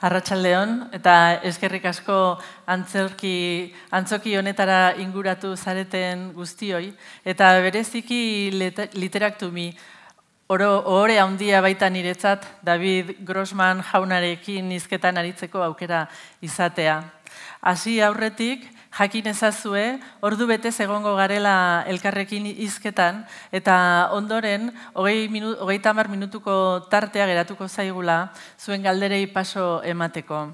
Arratsaldeon eta eskerrik asko antzerki antzoki honetara inguratu zareten guztioi eta bereziki literaktumi oro ohore handia baita niretzat David Grossman jaunarekin hizketan aritzeko aukera izatea. Hasi aurretik jakin ezazue, ordu betez egongo garela elkarrekin hizketan eta ondoren, hogei, minu, hogei tamar minutuko tartea geratuko zaigula, zuen galderei paso emateko.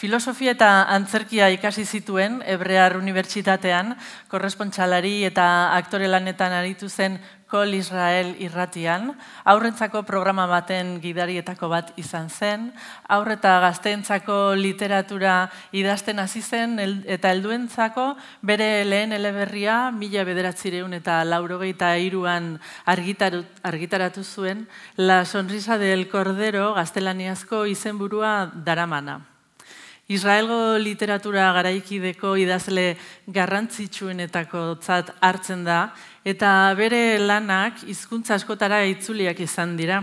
Filosofia eta antzerkia ikasi zituen Hebrear Unibertsitatean, korrespontxalari eta aktore lanetan aritu zen Kol Israel irratian, aurrentzako programa baten gidarietako bat izan zen, aurreta gazteentzako literatura idazten hasi zen eta helduentzako bere lehen eleberria mila bederatzireun eta laurogeita iruan argitaratu zuen La Sonrisa del Cordero gaztelaniazko izenburua daramana. Israelgo literatura garaikideko idazle garrantzitsuenetako tzat hartzen da, eta bere lanak hizkuntza askotara itzuliak izan dira.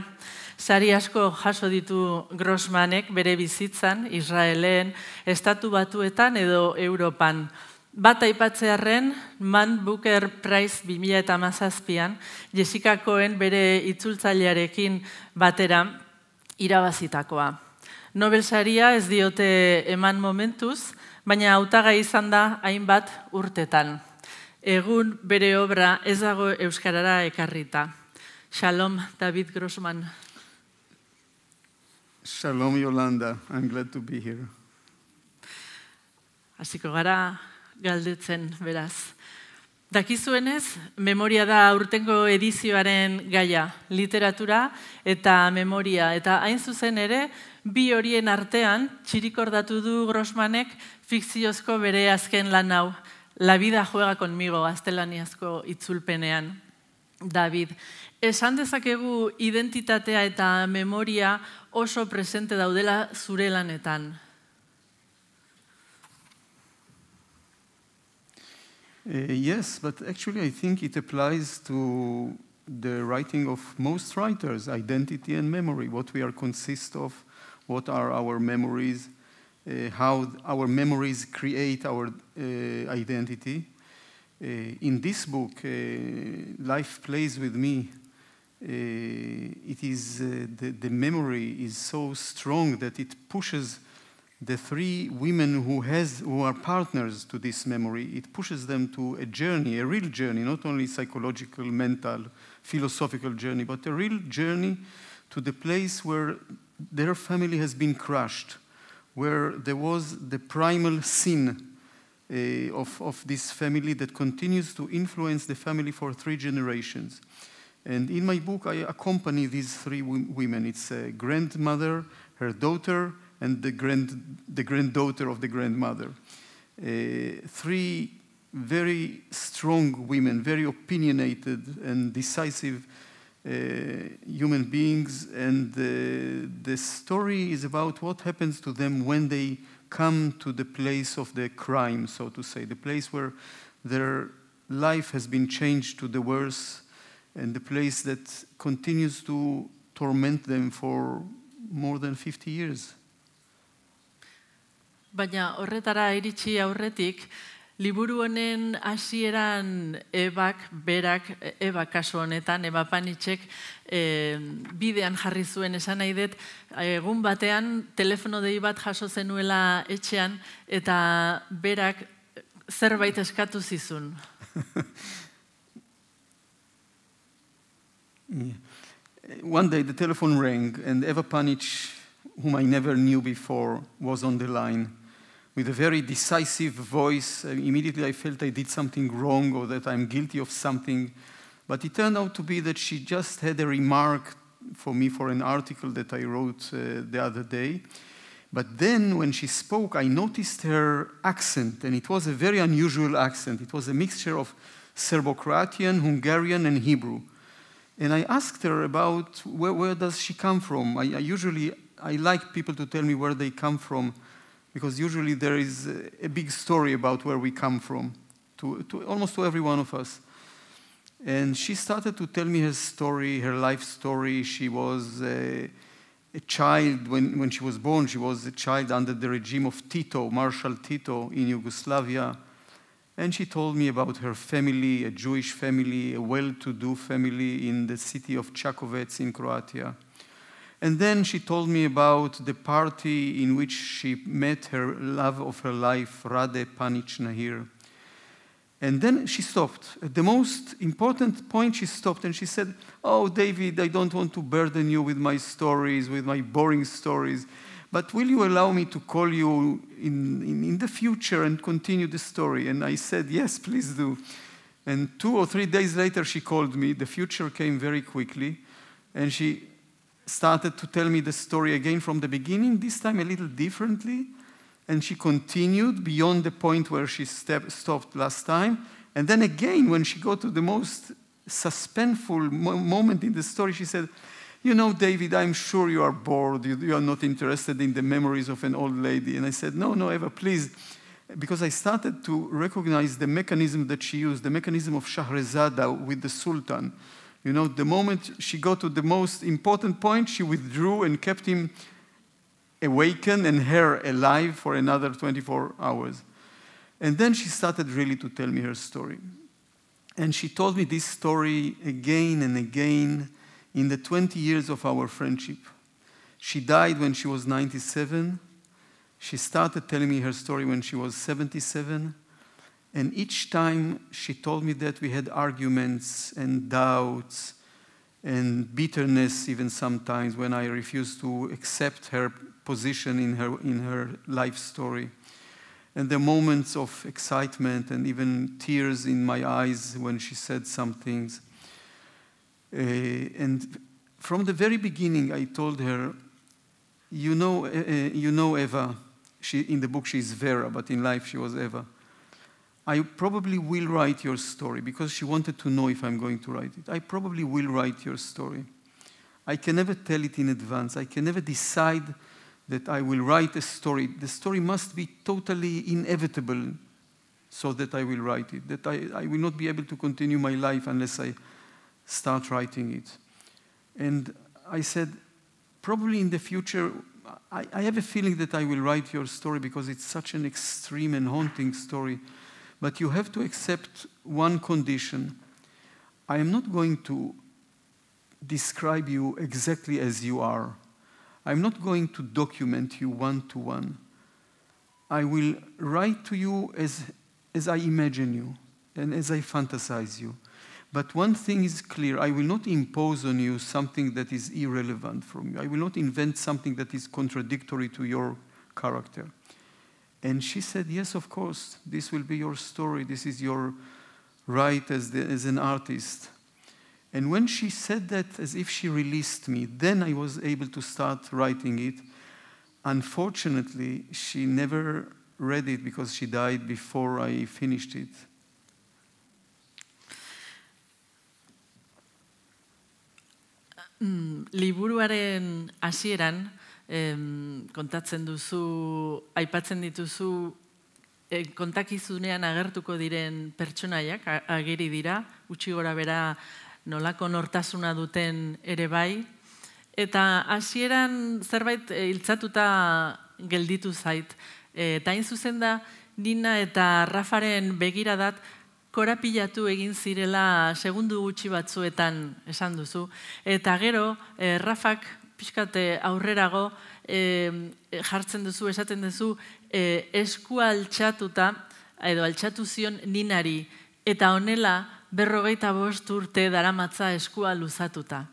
Sari asko jaso ditu Grossmanek bere bizitzan, Israelen, estatu batuetan edo Europan. Bat aipatzearen, Man Booker Prize 2000 eta mazazpian, Jessica Cohen bere itzultzailearekin batera irabazitakoa. Nobel saria ez diote eman momentuz, baina hautagai izan da hainbat urtetan. Egun bere obra ez dago euskarara ekarrita. Shalom, David Grossman. Shalom, Yolanda. I'm glad to be here. Hasiko gara galdetzen beraz. Dakizuenez, memoria da urtengo edizioaren gaia, literatura eta memoria. Eta hain zuzen ere, bi horien artean, txirikordatu du Grossmanek fikziozko bere azken lan hau, La vida juega conmigo, astelaniazko itzulpenean. David, esan dezakegu identitatea eta memoria oso presente daudela zure lanetan. Uh, yes, but actually I think it applies to the writing of most writers, identity and memory, what we are consist of, what are our memories, uh, how our memories create our uh, identity. Uh, in this book, uh, Life Plays With Me, uh, it is, the, the memory is so strong that it pushes the three women who, has, who are partners to this memory, it pushes them to a journey, a real journey, not only psychological, mental, philosophical journey, but a real journey to the place where their family has been crushed, where there was the primal sin uh, of, of this family that continues to influence the family for three generations. And in my book, I accompany these three women. It's a grandmother, her daughter, and the, grand, the granddaughter of the grandmother. Uh, three very strong women, very opinionated and decisive uh, human beings, and uh, the story is about what happens to them when they come to the place of the crime, so to say, the place where their life has been changed to the worse, and the place that continues to torment them for more than 50 years. Baina horretara iritsi aurretik, liburu honen hasieran ebak, berak, eba kasu honetan, eba panitxek, e, bidean jarri zuen esan nahi dut, egun batean telefono dei bat jaso zenuela etxean, eta berak zerbait eskatu zizun. One day the telephone rang and Eva Panic, whom I never knew before, was on the line. With a very decisive voice. Uh, immediately I felt I did something wrong or that I'm guilty of something. But it turned out to be that she just had a remark for me for an article that I wrote uh, the other day. But then when she spoke, I noticed her accent, and it was a very unusual accent. It was a mixture of Serbo Croatian, Hungarian, and Hebrew. And I asked her about where, where does she come from. I, I, usually I like people to tell me where they come from, because usually there is a, big story about where we come from, to, to almost to every one of us. And she started to tell me her story, her life story. She was a, a child when, when she was born. She was a child under the regime of Tito, Marshal Tito in Yugoslavia. And she told me about her family, a Jewish family, a well to do family in the city of Čakovec in Croatia. And then she told me about the party in which she met her love of her life, Rade Panic Nahir. And then she stopped. At the most important point, she stopped and she said, Oh, David, I don't want to burden you with my stories, with my boring stories, but will you allow me to call you in, in, in the future and continue the story? And I said, Yes, please do. And two or three days later, she called me. The future came very quickly. And she started to tell me the story again from the beginning, this time a little differently and she continued beyond the point where she step, stopped last time. And then again, when she got to the most suspenseful mo- moment in the story, she said, You know, David, I'm sure you are bored. You, you, are not interested in the memories of an old lady. And I said, No, no, Eva, please. Because I started to recognize the mechanism that she used, the mechanism of Scheherazade with the Sultan. You know, the moment she got to the most important point, she withdrew and kept him awakened and her alive for another 24 hours. And then she started really to tell me her story. And she told me this story again and again in the 20 years of our friendship. She died when she was 97. She started telling me her story when she was 77. And each time she told me that we had arguments and doubts and bitterness, even sometimes when I refused to accept her position in her, in her life story. And the moments of excitement and even tears in my eyes when she said some things. Uh, and from the very beginning, I told her, You know, uh, you know Eva. She, in the book, she's Vera, but in life, she was Eva. I probably will write your story because she wanted to know if I'm going to write it. I probably will write your story. I can never tell it in advance. I can never decide that I will write a story. The story must be totally inevitable so that I will write it, that I, I will not be able to continue my life unless I start writing it. And I said, probably in the future, I, I have a feeling that I will write your story because it's such an extreme and haunting story. But you have to accept one condition. I am not going to describe you exactly as you are. I'm not going to document you one to one. I will write to you as, as I imagine you and as I fantasize you. But one thing is clear I will not impose on you something that is irrelevant from you. I will not invent something that is contradictory to your character. And she said, Yes, of course, this will be your story. This is your right as, the, as an artist. And when she said that as if she released me, then I was able to start writing it. Unfortunately, she never read it because she died before I finished it. Mm, liburuaren hasieran em, kontatzen duzu, aipatzen dituzu e, kontakizunean agertuko diren pertsonaiak ageri dira, utxi gora bera nolako nortasuna duten ere bai. Eta hasieran zerbait eh, hiltzatuta gelditu zait. Eh, eta hain zuzen da, Nina eta Rafaren begiradat korapilatu egin zirela segundu gutxi batzuetan esan duzu. Eta gero, e, Rafak pixkate aurrerago jartzen duzu, esaten duzu, e, esku altxatuta, edo altxatu zion Ninari, eta honela berrogeita bost urte daramatza eskua luzatuta.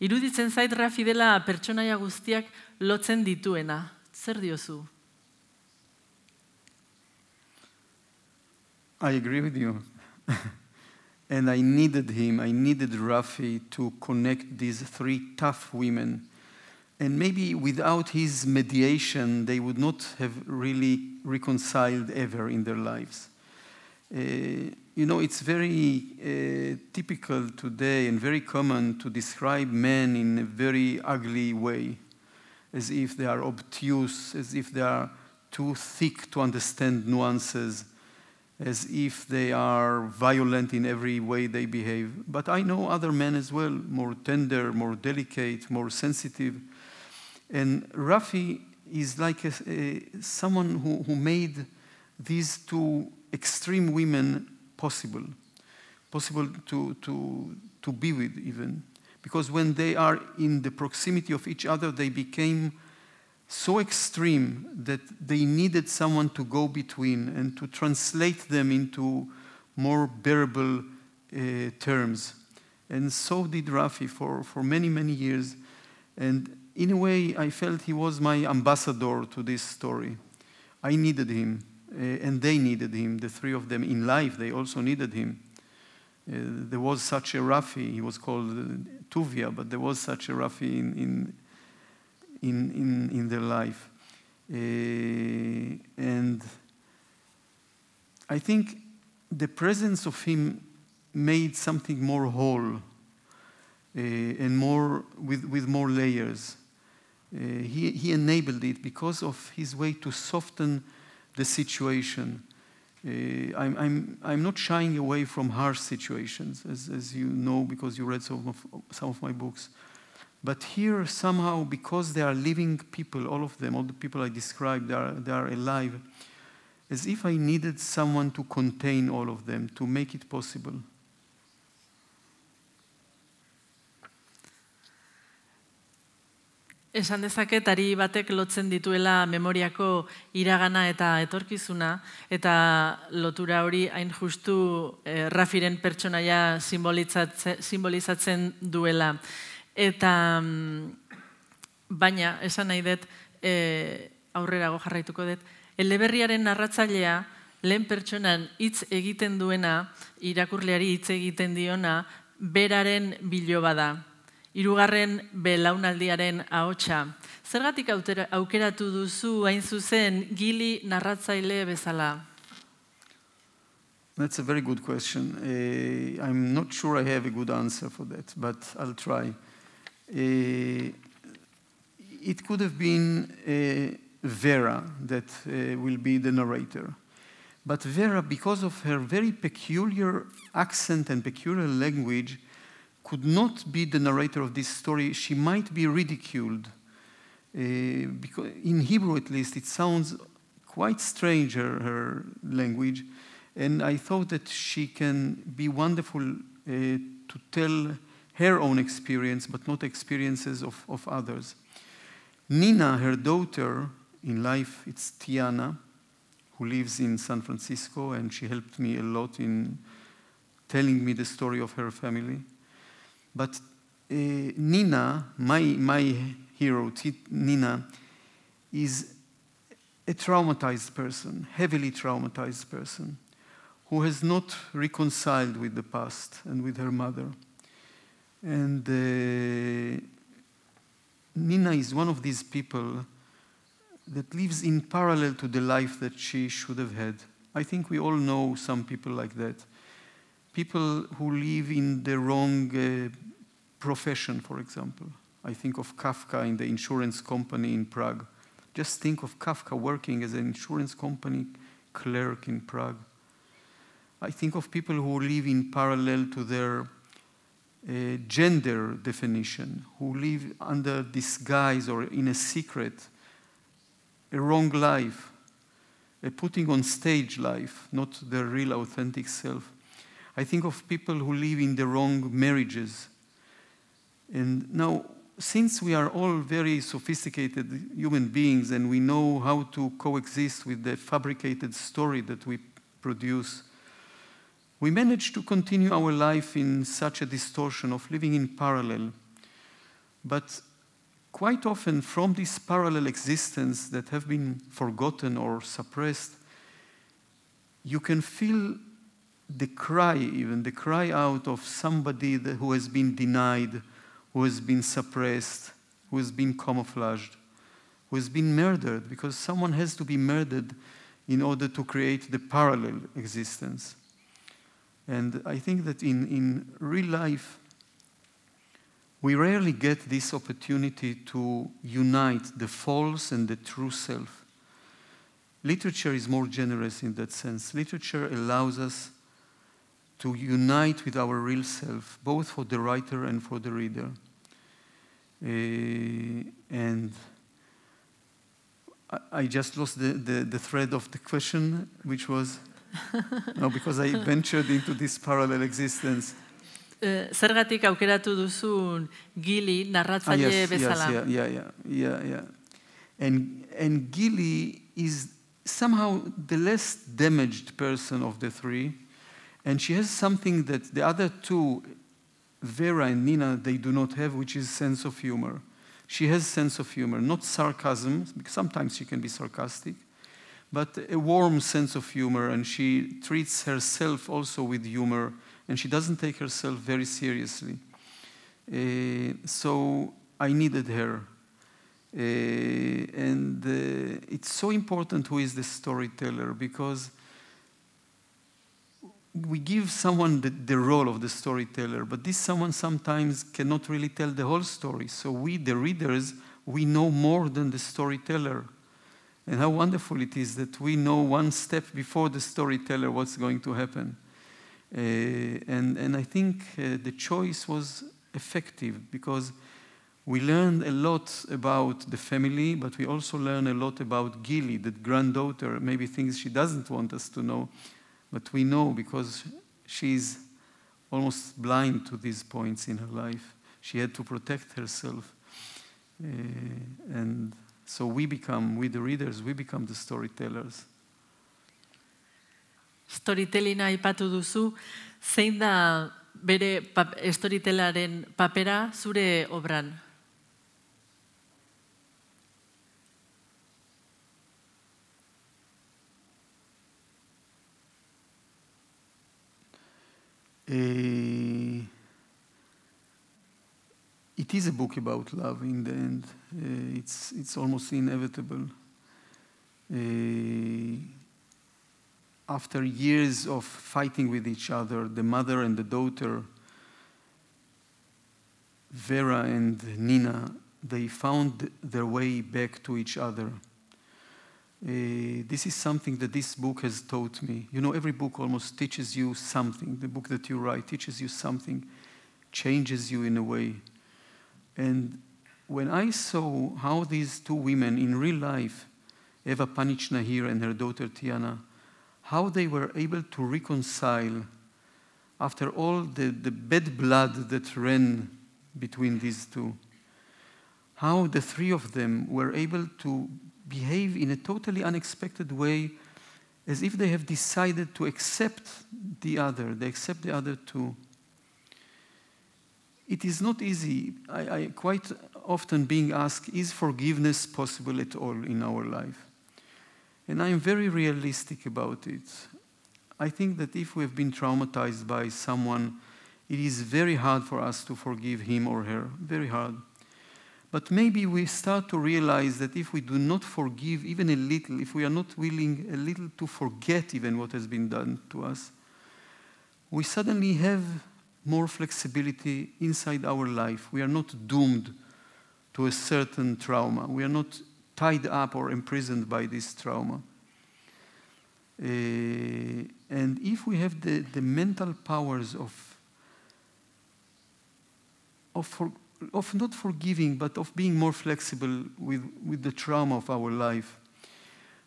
Iruditzen zait Rafi dela pertsonaia guztiak lotzen dituena. Zer diozu? I agree with you. and I needed him, I needed Rafi to connect these three tough women. And maybe without his mediation, they would not have really reconciled ever in their lives. Uh, you know, it's very uh, typical today and very common to describe men in a very ugly way, as if they are obtuse, as if they are too thick to understand nuances, as if they are violent in every way they behave. But I know other men as well, more tender, more delicate, more sensitive. And Rafi is like a, a, someone who, who made these two extreme women possible, possible to, to, to be with even. Because when they are in the proximity of each other, they became so extreme that they needed someone to go between and to translate them into more bearable uh, terms. And so did Rafi for, for many, many years. And in a way, I felt he was my ambassador to this story. I needed him, uh, and they needed him, the three of them in life, they also needed him. Uh, there was such a Rafi, he was called uh, Tuvia, but there was such a Rafi in, in, in, in, in their life. Uh, and I think the presence of him made something more whole uh, and more with, with more layers. Uh, he, he enabled it because of his way to soften the situation. Uh, I'm, I'm, I'm not shying away from harsh situations, as, as you know, because you read some of, some of my books. But here, somehow, because they are living people, all of them, all the people I described, they are, they are alive, as if I needed someone to contain all of them, to make it possible. Esan dezaket ari batek lotzen dituela memoriako iragana eta etorkizuna, eta lotura hori hain justu eh, Rafiren pertsonaia simbolizatzen, duela. Eta mm, baina, esan nahi dut, e, aurrerago jarraituko dut, eleberriaren narratzailea lehen pertsonan hitz egiten duena, irakurleari hitz egiten diona, beraren biloba da belaunaldiaren ahotsa. Zergatik aukeratu duzu hain zuzen gili narratzaile bezala? That's a very good question. Uh, I'm not sure I have a good answer for that, but I'll try. Uh, it could have been uh, Vera that will be the narrator. But Vera, because of her very peculiar accent and peculiar language, could not be the narrator of this story, she might be ridiculed. Uh, because in Hebrew, at least, it sounds quite strange, her, her, language. And I thought that she can be wonderful uh, to tell her own experience, but not experiences of, of others. Nina, her daughter in life, it's Tiana, who lives in San Francisco, and she helped me a lot in telling me the story of her family. But uh, Nina, my, my hero, Nina, is a traumatized person, heavily traumatized person, who has not reconciled with the past and with her mother. And uh, Nina is one of these people that lives in parallel to the life that she should have had. I think we all know some people like that people who live in the wrong uh, profession, for example. I think of Kafka in the insurance company in Prague. Just think of Kafka working as an insurance company clerk in Prague. I think of people who live in parallel to their uh, gender definition, who live under disguise or in a secret, a wrong life, a putting on stage life, not their real authentic self. I think of people who live in the wrong marriages. And now, since we are all very sophisticated human beings and we know how to coexist with the fabricated story that we produce, we manage to continue our life in such a distortion of living in parallel. But quite often, from this parallel existence that have been forgotten or suppressed, you can feel the cry, even the cry out of somebody who has been denied, who has been suppressed, who has been camouflaged, who has been murdered, because someone has to be murdered in order to create the parallel existence. And I think that in, in real life, we rarely get this opportunity to unite the false and the true self. Literature is more generous in that sense. Literature allows us to unite with our real self, both for the writer and for the reader. Uh, and I, I, just lost the, the, the, thread of the question, which was no, because I ventured into this parallel existence. Uh, zergatik aukeratu duzun gili narratzaile ah, yes, bezala. Yes, yeah, yeah, yeah, yeah. And, and Gili is somehow the less damaged person of the three. And she has something that the other two, Vera and Nina, they do not have, which is sense of humor. She has sense of humor, not sarcasm, because sometimes she can be sarcastic, but a warm sense of humor, and she treats herself also with humor, and she doesn't take herself very seriously. Uh, so I needed her uh, and uh, it's so important who is the storyteller because we give someone the, the, role of the storyteller, but this someone sometimes cannot really tell the whole story. So we, the readers, we know more than the storyteller. And how wonderful it is that we know one step before the storyteller what's going to happen. Uh, and, and I think uh, the choice was effective because we learned a lot about the family, but we also learned a lot about Gili, the granddaughter, maybe things she doesn't want us to know, but we know because she's almost blind to these points in her life. She had to protect herself. Uh, and so we become, we the readers, we become the storytellers. Storytellina aipatu duzu, zein da bere storytellaren papera zure obran? It is a book about love in the end. Uh, it's, it's almost inevitable. Uh, after years of fighting with each other, the mother and the daughter, Vera and Nina, they found their way back to each other. Uh, this is something that this book has taught me. You know, every book almost teaches you something. The book that you write teaches you something, changes you in a way. And when I saw how these two women in real life, Eva Panic-Nahir and her daughter Tiana, how they were able to reconcile after all the, the bad blood that ran between these two, how the three of them were able to behave in a totally unexpected way as if they have decided to accept the other, they accept the other too. It is not easy. I, I quite often being asked, is forgiveness possible at all in our life? And I'm very realistic about it. I think that if we have been traumatized by someone, it is very hard for us to forgive him or her. Very hard. But maybe we start to realize that if we do not forgive even a little, if we are not willing a little to forget even what has been done to us, we suddenly have more flexibility inside our life. We are not doomed to a certain trauma. We are not tied up or imprisoned by this trauma. Uh, and if we have the, the mental powers of, of for, of not forgiving, but of being more flexible with, with the trauma of our life,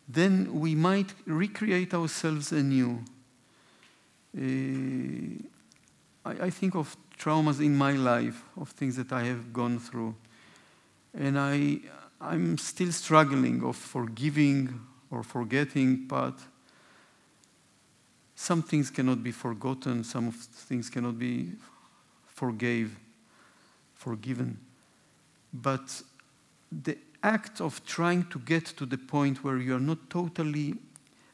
then we might recreate ourselves anew. Uh, I, I, think of traumas in my life, of things that I have gone through. And I, I'm still struggling of forgiving or forgetting, but some things cannot be forgotten, some things cannot be forgave forgiven. But the act of trying to get to the point where you are not totally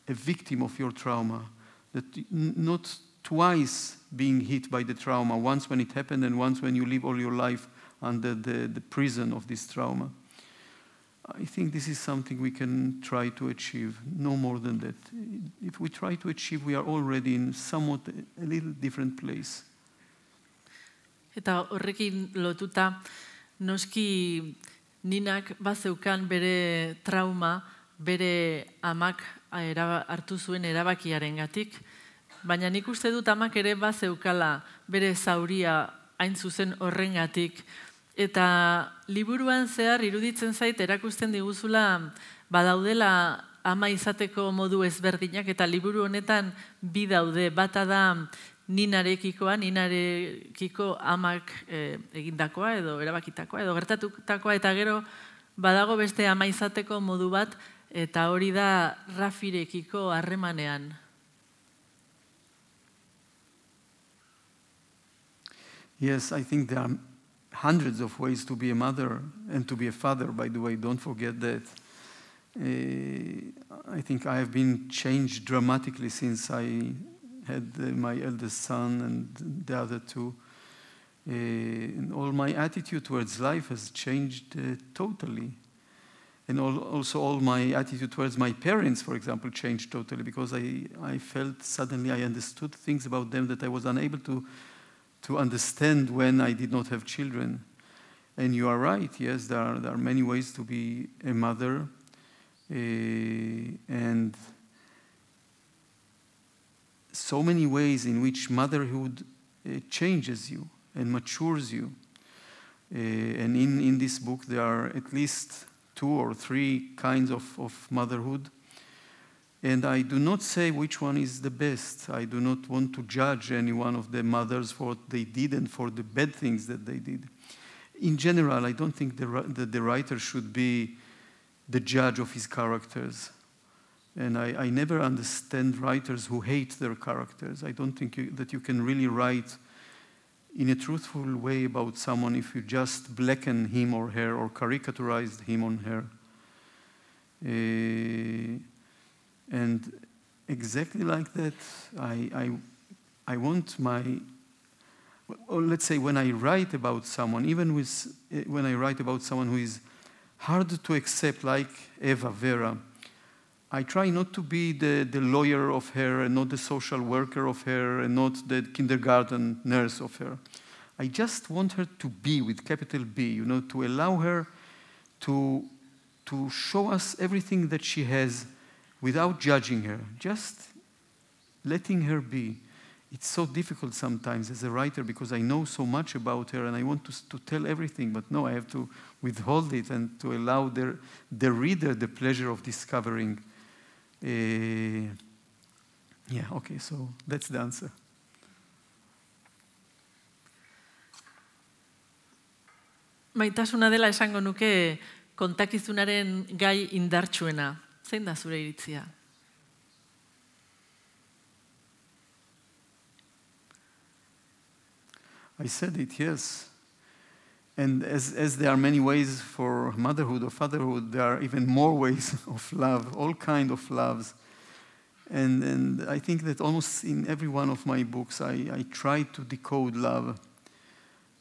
a victim of your trauma, that not twice being hit by the trauma, once when it happened and once when you live all your life under the, the prison of this trauma. I think this is something we can try to achieve, no more than that. If we try to achieve, we are already in somewhat a little different place. Eta horrekin lotuta, noski ninak bazeukan bere trauma, bere amak hartu zuen erabakiaren gatik, baina nik uste dut amak ere bazeukala bere zauria hain zuzen horrengatik. Eta liburuan zehar iruditzen zait erakusten diguzula badaudela ama izateko modu ezberdinak eta liburu honetan bi daude. Bata da ninarekikoa, ninarekiko amak e, egindakoa edo erabakitakoa edo gertatutakoa eta gero badago beste ama izateko modu bat eta hori da rafirekiko harremanean. Yes, I think there are hundreds of ways to be a mother and to be a father, by the way, don't forget that. Uh, I think I have been changed dramatically since I had my eldest son and the other two. Uh, and all my attitude towards life has changed uh, totally. And all, also, all my attitude towards my parents, for example, changed totally because I, I felt suddenly I understood things about them that I was unable to, to understand when I did not have children. And you are right, yes, there are, there are many ways to be a mother. Uh, and so many ways in which motherhood uh, changes you and matures you. Uh, and in, in this book, there are at least two or three kinds of, of motherhood. And I do not say which one is the best. I do not want to judge any one of the mothers for what they did and for the bad things that they did. In general, I don't think the, the writer should be the judge of his characters. And I, I never understand writers who hate their characters. I don't think you, that you can really write in a truthful way about someone if you just blacken him or her or caricaturize him or her. Uh, and exactly like that, I, I, I want my, or let's say when I write about someone, even with, when I write about someone who is hard to accept, like Eva, Vera, I try not to be the, the lawyer of her and not the social worker of her and not the kindergarten nurse of her. I just want her to be with capital B, you know, to allow her to, to show us everything that she has without judging her, just letting her be. It's so difficult sometimes as a writer because I know so much about her and I want to, to tell everything, but no, I have to withhold it and to allow the, the reader the pleasure of discovering uh, yeah, okay, so that's the answer. Maitasuna dela esango nuke kontakizunaren gai indartsuena. Zein da zure iritzia? I said it, yes. And as, as there are many ways for motherhood or fatherhood, there are even more ways of love, all kind of loves. And, and I think that almost in every one of my books, I, I try to decode love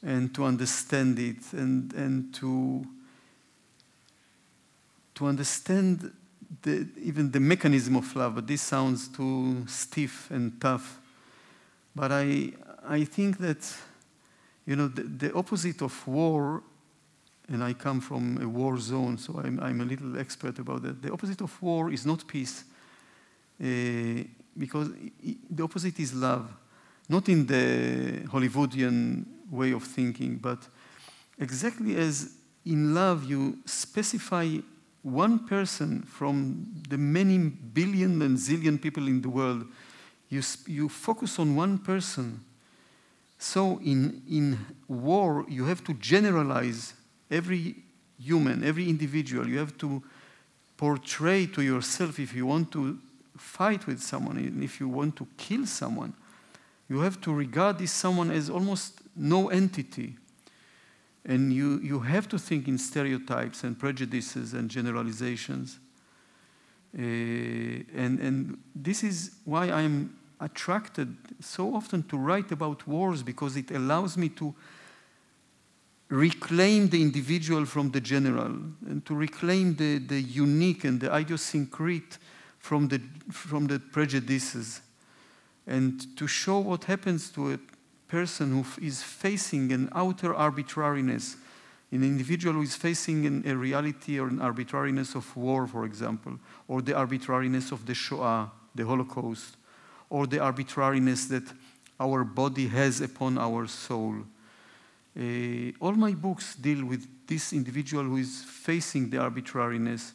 and to understand it and, and to, to understand the, even the mechanism of love. But this sounds too stiff and tough. But I, I think that you know, the, the, opposite of war, and I come from a war zone, so I'm, I'm a little expert about that. The opposite of war is not peace, uh, because the opposite is love. Not in the Hollywoodian way of thinking, but exactly as in love you specify one person from the many billion and zillion people in the world, you, you focus on one person so in, in war, you have to generalize every human, every individual. You have to portray to yourself if you want to fight with someone, if you want to kill someone, you have to regard this someone as almost no entity. And you, you have to think in stereotypes and prejudices and generalizations. Uh, and, and this is why I'm attracted so often to write about wars because it allows me to reclaim the individual from the general and to reclaim the, the unique and the idiosyncratic from the, from the prejudices and to show what happens to a person who is facing an outer arbitrariness, an individual who is facing an, a reality or an arbitrariness of war, for example, or the arbitrariness of the Shoah, the Holocaust, or the arbitrariness that our body has upon our soul. Uh, all my books deal with this individual who is facing the arbitrariness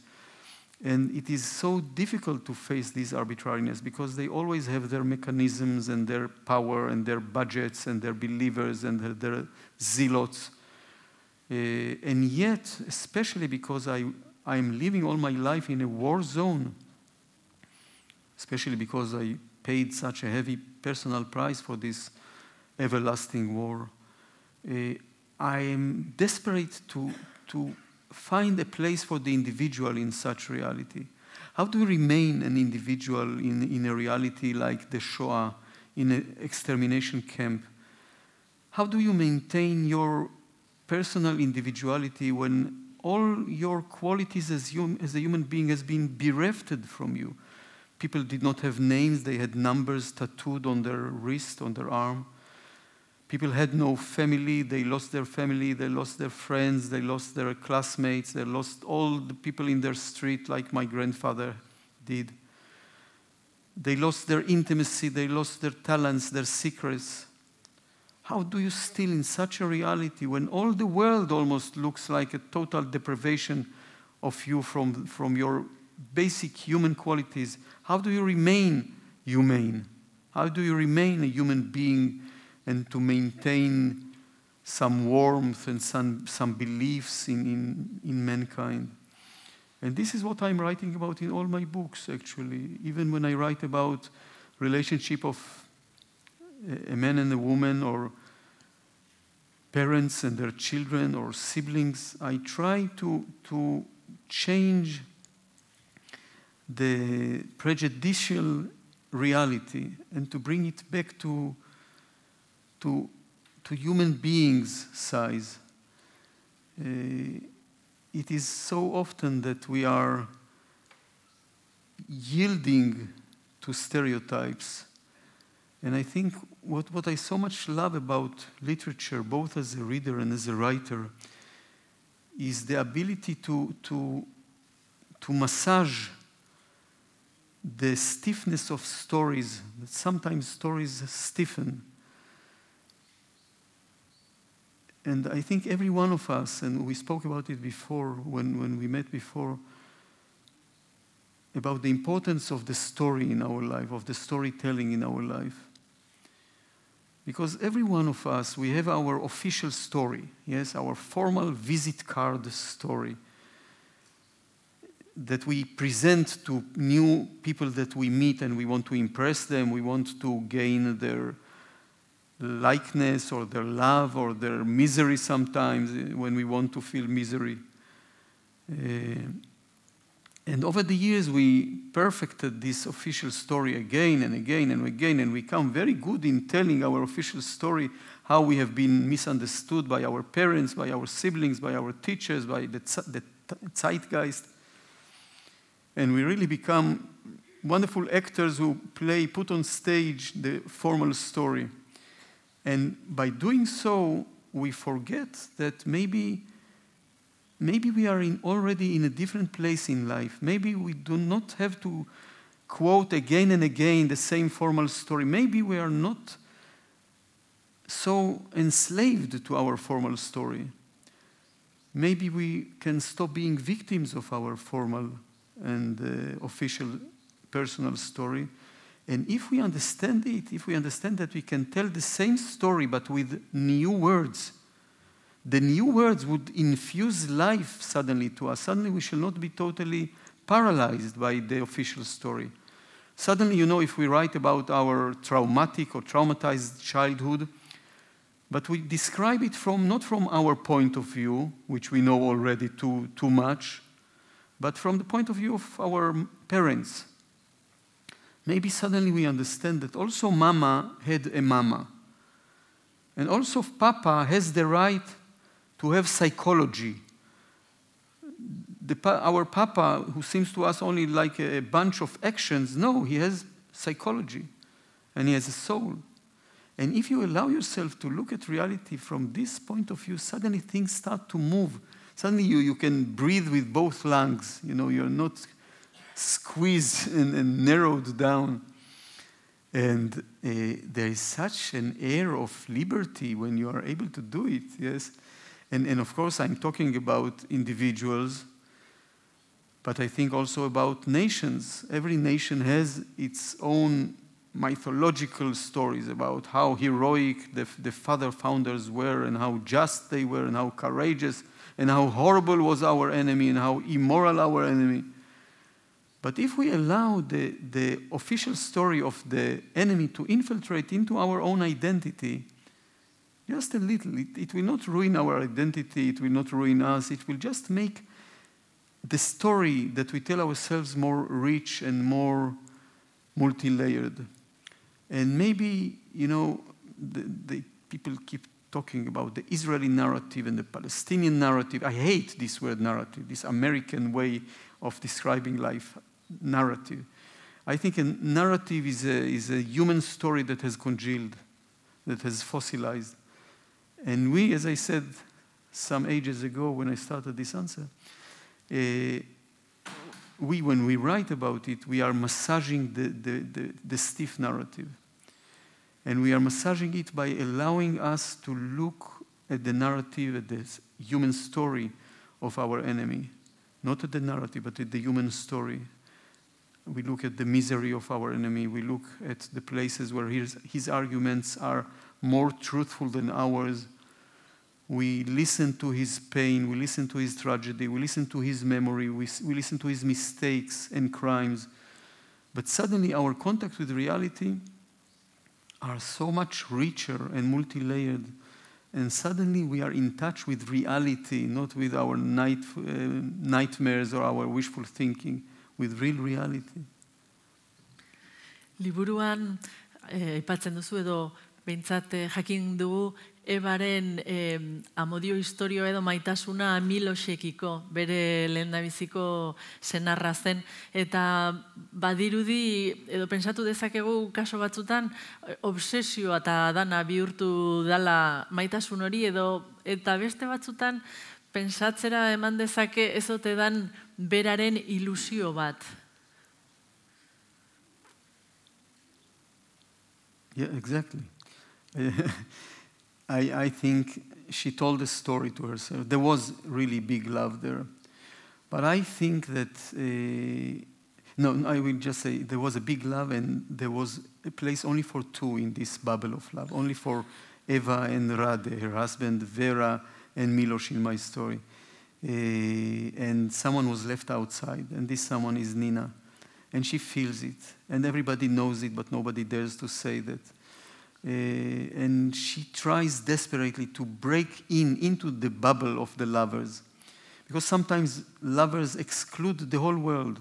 and it is so difficult to face this arbitrariness because they always have their mechanisms and their power and their budgets and their believers and their, their zealots. Uh, and yet, especially because I, I'm living all my life in a war zone, especially because I paid such a heavy personal price for this everlasting war, uh, I am desperate to, to find a place for the individual in such reality? How do you remain an individual in, in a reality like the Shoah, in an extermination camp? How do you maintain your personal individuality when all your qualities as, hum, as a human being has been bereft from you? People did not have names, they had numbers tattooed on their wrist, on their arm. People had no family, they lost their family, they lost their friends, they lost their classmates, they lost all the people in their street, like my grandfather did. They lost their intimacy, they lost their talents, their secrets. How do you still, in such a reality, when all the world almost looks like a total deprivation of you from, from your basic human qualities, how do you remain humane? How do you remain a human being? and to maintain some warmth and some, some beliefs in, in, in mankind. And this is what I'm writing about in all my books, actually. Even when I write about relationship of a man and a woman or parents and their children or siblings, I try to, to change the prejudicial reality and to bring it back to to, to human beings' size. Uh, it is so often that we are yielding to stereotypes. And I think what, what I so much love about literature, both as a reader and as a writer, is the ability to, to, to massage the stiffness of stories. that Sometimes stories stiffen And I think every one of us, and we spoke about it before when, when we met before, about the importance of the story in our life, of the storytelling in our life. Because every one of us, we have our official story, yes, our formal visit card story that we present to new people that we meet and we want to impress them, we want to gain their likeness or their love or their misery sometimes eh, when we want to feel misery. Uh, and over the years, we perfected this official story again and again and again, and we become very good in telling our official story how we have been misunderstood by our parents, by our siblings, by our teachers, by the, the zeitgeist. And we really become wonderful actors who play, put on stage the formal story. And by doing so, we forget that maybe, maybe we are in already in a different place in life. Maybe we do not have to quote again and again the same formal story. Maybe we are not so enslaved to our formal story. Maybe we can stop being victims of our formal and official personal story and if we understand it, if we understand that we can tell the same story but with new words, the new words would infuse life suddenly to us. Suddenly we shall not be totally paralyzed by the official story. Suddenly, you know, if we write about our traumatic or traumatized childhood, but we describe it from not from our point of view, which we know already too, too much, but from the point of view of our parents, maybe suddenly we understand that also mama had a mama. And also papa has the right to have psychology. Pa- our Papa, who seems to us only like a bunch of actions, no, he has psychology and he has a soul. And if you allow yourself to look at reality from this point of view, suddenly things start to move. Suddenly you, you can breathe with both lungs. You know, you're not squeezed and, and narrowed down. And uh, there is such an air of liberty when you are able to do it, yes? And, and of course, I'm talking about individuals, but I think also about nations. Every nation has its own mythological stories about how heroic the, the father founders were and how just they were and how courageous and how horrible was our enemy and how immoral our enemy. But if we allow the, the official story of the enemy to infiltrate into our own identity, just a little, it, it will not ruin our identity, it will not ruin us, it will just make the story that we tell ourselves more rich and more multi layered. And maybe, you know, the, the people keep talking about the Israeli narrative and the Palestinian narrative. I hate this word narrative, this American way of describing life narrative. I think a narrative is a, is a human story that has congealed, that has fossilized. And we, as I said some ages ago when I started this answer, uh, we, when we write about it, we are massaging the, the, the, the stiff narrative. And we are massaging it by allowing us to look at the narrative, at the human story of our enemy. Not at the narrative, but at the human story. We look at the misery of our enemy. We look at the places where his, his arguments are more truthful than ours. We listen to his pain. We listen to his tragedy. We listen to his memory. We, we listen to his mistakes and crimes. But suddenly, our contact with reality are so much richer and multi layered. And suddenly we are in touch with reality, not with our night, uh, nightmares or our wishful thinking, with real reality. Liburuan, eh, aipatzen duzu edo behintzat eh, jakin dugu ebaren eh, amodio historio edo maitasuna milosekiko bere lehendabiziko senarra zen eta badirudi edo pensatu dezakegu kaso batzutan obsesioa eta dana bihurtu dala maitasun hori edo eta beste batzutan pensatzera eman dezake ezote dan beraren ilusio bat. Yeah, exactly. I, I think she told a story to herself. There was really big love there. But I think that, uh, no, I will just say there was a big love and there was a place only for two in this bubble of love, only for Eva and Rade, her husband, Vera and Milos in my story. Uh, and someone was left outside, and this someone is Nina. And she feels it, and everybody knows it, but nobody dares to say that. Uh, and she tries desperately to break in into the bubble of the lovers. Because sometimes lovers exclude the whole world.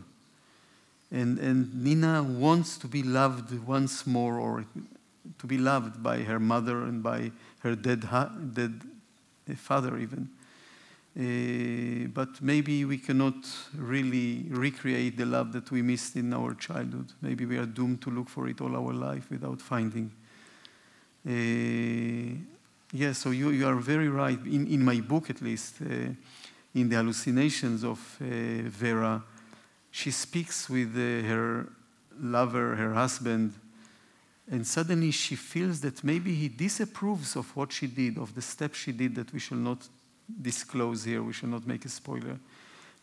And, and Nina wants to be loved once more, or to be loved by her mother and by her dead, dead father, even. Uh, but maybe we cannot really recreate the love that we missed in our childhood. Maybe we are doomed to look for it all our life without finding. Uh, yes, so you, you are very right. In, in my book, at least, uh, in the hallucinations of uh, Vera, she speaks with her lover, her husband, and suddenly she feels that maybe he disapproves of what she did, of the step she did that we shall not disclose here, we shall not make a spoiler.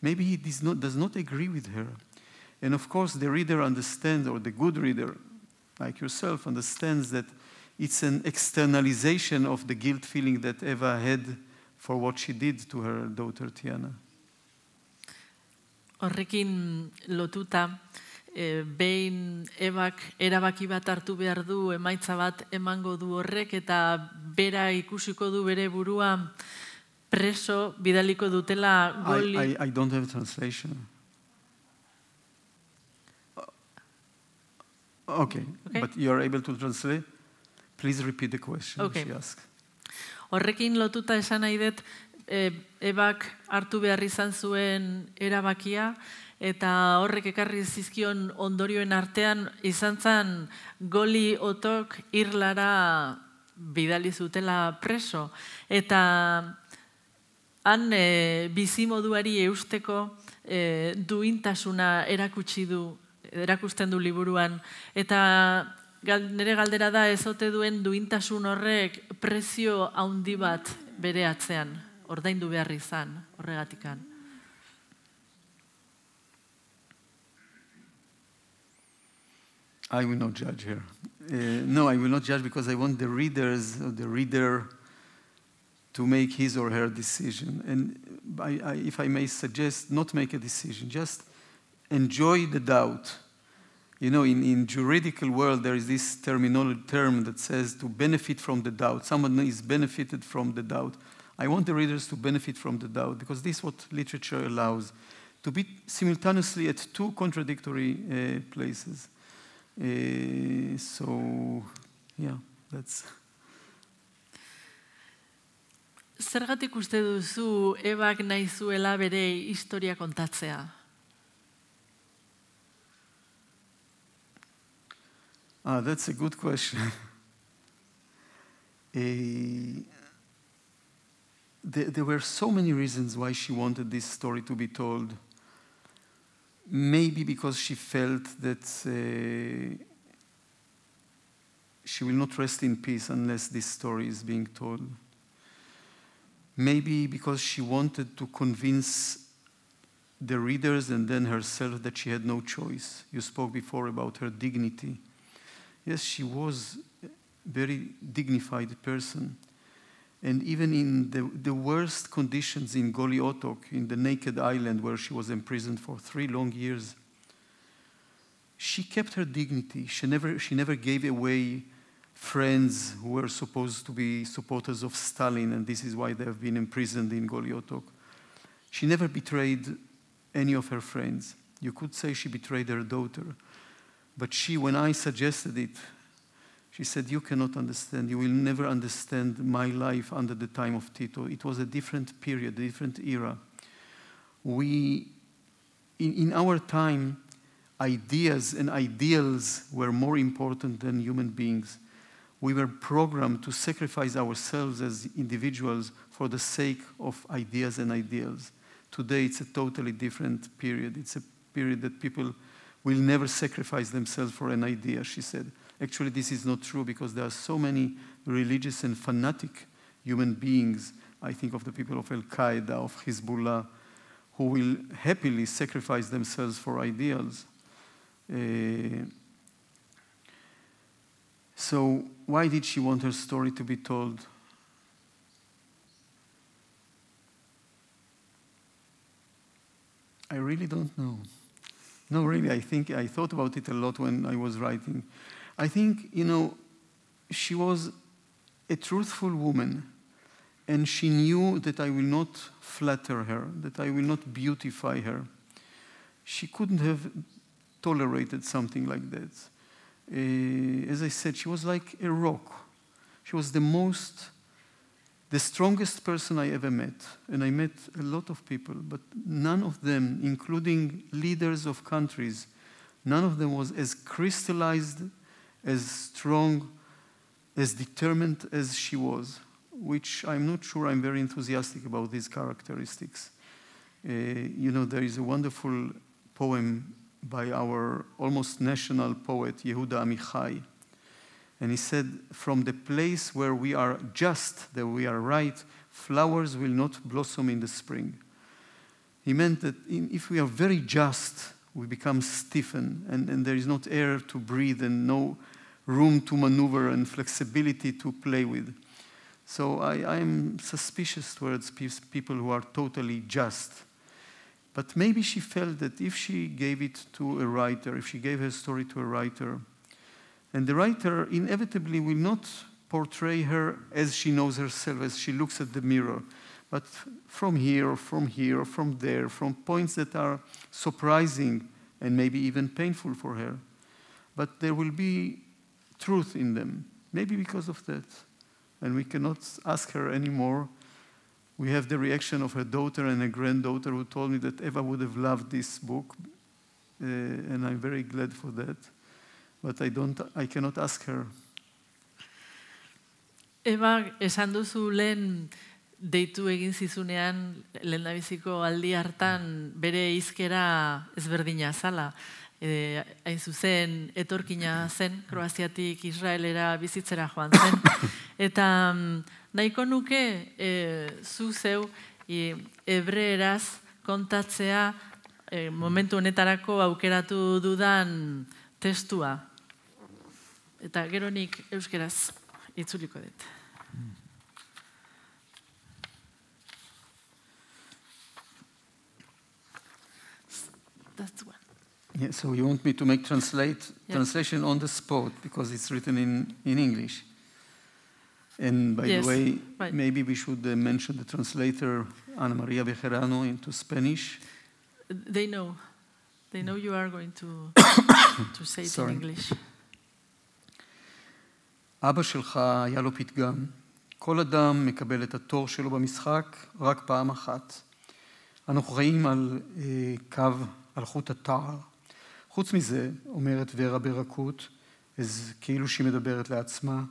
Maybe he does not, does not agree with her. And of course, the reader understands, or the good reader, like yourself, understands that it's an externalization of the guilt feeling that Eva had for what she did to her daughter Tiana. Horrekin lotuta, e, behin ebak erabaki bat hartu behar du emaitza bat emango du horrek eta bera ikusiko du bere burua preso bidaliko dutela goli... I, I, I don't have translation. Okay, okay, but you're able to translate? Please repeat the question okay. she asked. Horrekin lotuta esan nahi dut, e, ebak hartu behar izan zuen erabakia, eta horrek ekarri zizkion ondorioen artean izan zen goli otok irlara bidali zutela preso. Eta han e, bizimoduari eusteko e, duintasuna erakutsi du, erakusten du liburuan. Eta nire galdera da ezote duen duintasun horrek prezio handi bat bere atzean, ordaindu behar izan, horregatikan. I will not judge her. Uh, no, I will not judge because I want the readers, the reader, to make his or her decision. And I, I, if I may suggest, not make a decision, just enjoy the doubt. You know, in, in juridical world, there is this terminology term that says to benefit from the doubt. Someone is benefited from the doubt. I want the readers to benefit from the doubt because this is what literature allows to be simultaneously at two contradictory uh, places. Uh, so, yeah, that's. Zergatik uste duzu ebak nahi zuela bere historia kontatzea? Ah, that's a good question. uh, there, there were so many reasons why she wanted this story to be told. Maybe because she felt that uh, she will not rest in peace unless this story is being told. Maybe because she wanted to convince the readers and then herself that she had no choice. You spoke before about her dignity. Yes, she was a very dignified person. And even in the, the worst conditions in Goli Otok, in the naked island where she was imprisoned for three long years, she kept her dignity. She never, she never gave away friends who were supposed to be supporters of Stalin, and this is why they have been imprisoned in Goli Otok. She never betrayed any of her friends. You could say she betrayed her daughter. But she, when I suggested it, she said, You cannot understand. You will never understand my life under the time of Tito. It was a different period, a different era. We, in, in our time, ideas and ideals were more important than human beings. We were programmed to sacrifice ourselves as individuals for the sake of ideas and ideals. Today, it's a totally different period. It's a period that people will never sacrifice themselves for an idea, she said. Actually, this is not true because there are so many religious and fanatic human beings. I think of the people of Al Qaeda, of Hezbollah, who will happily sacrifice themselves for ideals. Uh, so, why did she want her story to be told? I really don't know. No, really, I think I thought about it a lot when I was writing. I think, you know, she was a truthful woman, and she knew that I will not flatter her, that I will not beautify her. She couldn't have tolerated something like that. Uh, as I said, she was like a rock. She was the most, the strongest person I ever met. And I met a lot of people, but none of them, including leaders of countries, none of them was as crystallized, as strong, as determined as she was, which I'm not sure I'm very enthusiastic about these characteristics. Uh, you know, there is a wonderful poem by our almost national poet, Yehuda Amichai. And he said, From the place where we are just, that we are right, flowers will not blossom in the spring. He meant that in, if we are very just, we become stiffened, and, and there is not air to breathe and no room to maneuver and flexibility to play with. So I, am suspicious towards people who are totally just. But maybe she felt that if she gave it to a writer, if she gave her story to a writer, and the writer inevitably will not portray her as she knows herself, as she looks at the mirror, but from here, from here, from there, from points that are surprising and maybe even painful for her. But there will be truth in them, maybe because of that. And we cannot ask her anymore we have the reaction of her daughter and a granddaughter who told me that Eva would have loved this book, uh, and I'm very glad for that. But I, don't, I cannot ask her. Eba, esan duzu lehen deitu egin zizunean lehendabiziko aldi hartan bere hizkera ezberdina zala. E, hain zuzen, etorkina zen, Kroaziatik Israelera bizitzera joan zen. Eta mm, nahiko nuke e, zu zeu e, ebreeraz kontatzea e, momentu honetarako aukeratu dudan testua. Eta gero nik euskeraz itzuliko dut. That's one. Yeah, so you want me to make translate Yeah. translation on the spot because it's written in, in English. And by Yes, the way, right. maybe we should uh, mention the translator Ana Maria Bejarano into Spanish. They know. They know you are going to, to say it Sorry. in English. אבא שלך היה לו פתגם, כל אדם מקבל את התור שלו במשחק רק פעם אחת. אנו חיים על אה, קו, על חוט התער. חוץ מזה, אומרת ורה ברכות, אז כאילו שהיא מדברת לעצמה,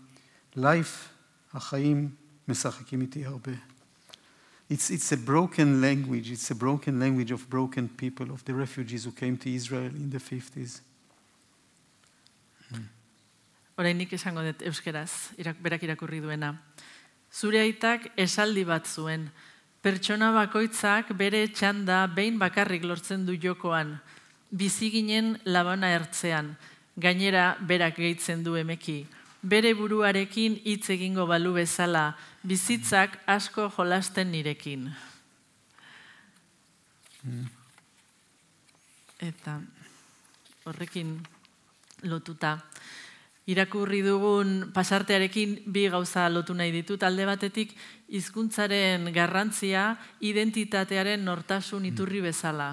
לייף, החיים משחקים איתי הרבה. It's, it's a broken language, it's a broken language of broken people, of the refugees who came to Israel in the 50s. Orainik esango dut euskeraz, irak, berak irakurri duena. Zure aitak esaldi bat zuen. Pertsona bakoitzak bere txanda behin bakarrik lortzen du jokoan. Bizi ginen labana ertzean. Gainera berak gehitzen du emeki. Bere buruarekin hitz egingo balu bezala, bizitzak asko jolasten nirekin. Eta horrekin lotuta. Irakurri dugun pasartearekin bi gauza lotu nahi ditut. Alde batetik hizkuntzaren garrantzia identitatearen nortasun iturri bezala.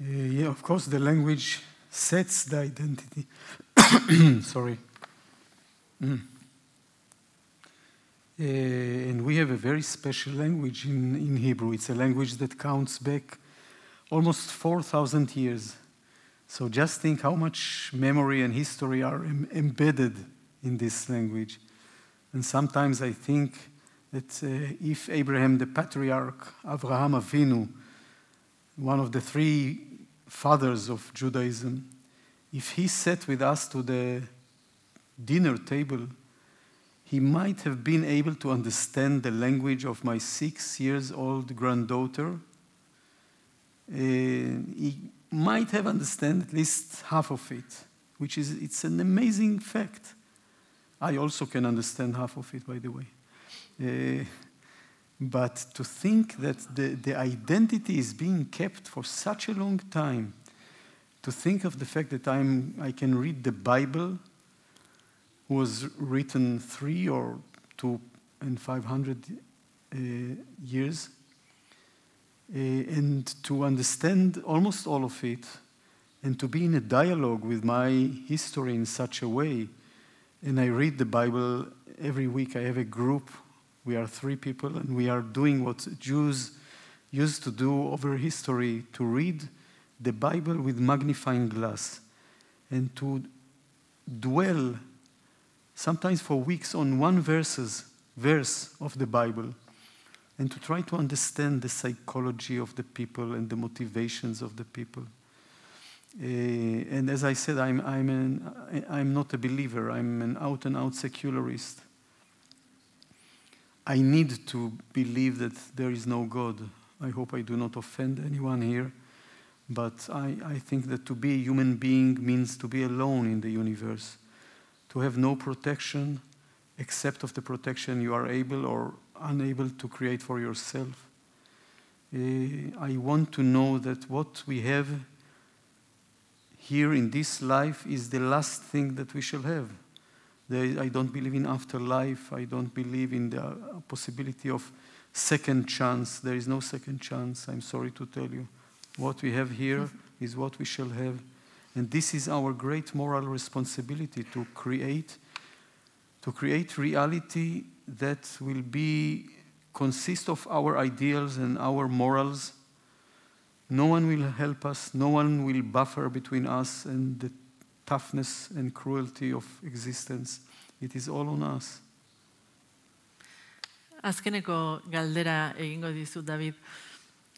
Uh, yeah, of course, the language sets the identity. Sorry. Mm. Uh, and we have a very special language in, in Hebrew. It's a language that counts back almost 4,000 years. So just think how much memory and history are em- embedded in this language. And sometimes I think that uh, if Abraham, the patriarch, Avraham Avinu, one of the three fathers of Judaism, if he sat with us to the dinner table, he might have been able to understand the language of my six years old granddaughter. Uh, he might have understand at least half of it, which is it's an amazing fact. I also can understand half of it, by the way. Uh, but to think that the, the identity is being kept for such a long time, to think of the fact that I'm, I can read the Bible, was written three or two and five hundred uh, years, Eh, and to understand almost all of it, and to be in a dialogue with my history in such a way. And I read the Bible every week. I have a group we are three people, and we are doing what Jews used to do over history to read the Bible with magnifying glass and to dwell sometimes for weeks on one verses, verse of the Bible and to try to understand the psychology of the people and the motivations of the people. Uh, and as I said, I'm, I'm, an, I'm not a believer, I'm an out and out secularist. I need to believe that there is no God. I hope I do not offend anyone here, but I, I think that to be a human being means to be alone in the universe, to have no protection except of the protection you are able or unable to create for yourself. Uh, I want to know that what we have here in this life is the last thing that we shall have. I don't believe in afterlife. I don't believe in the possibility of second chance. There is no second chance, I'm sorry to tell you. What we have here is what we shall have. And this is our great moral responsibility to create, to create reality that will be consist of our ideals and our morals. No one will help us, no one will buffer between us and the toughness and cruelty of existence. It is all on us. Azkeneko galdera egingo dizu, David.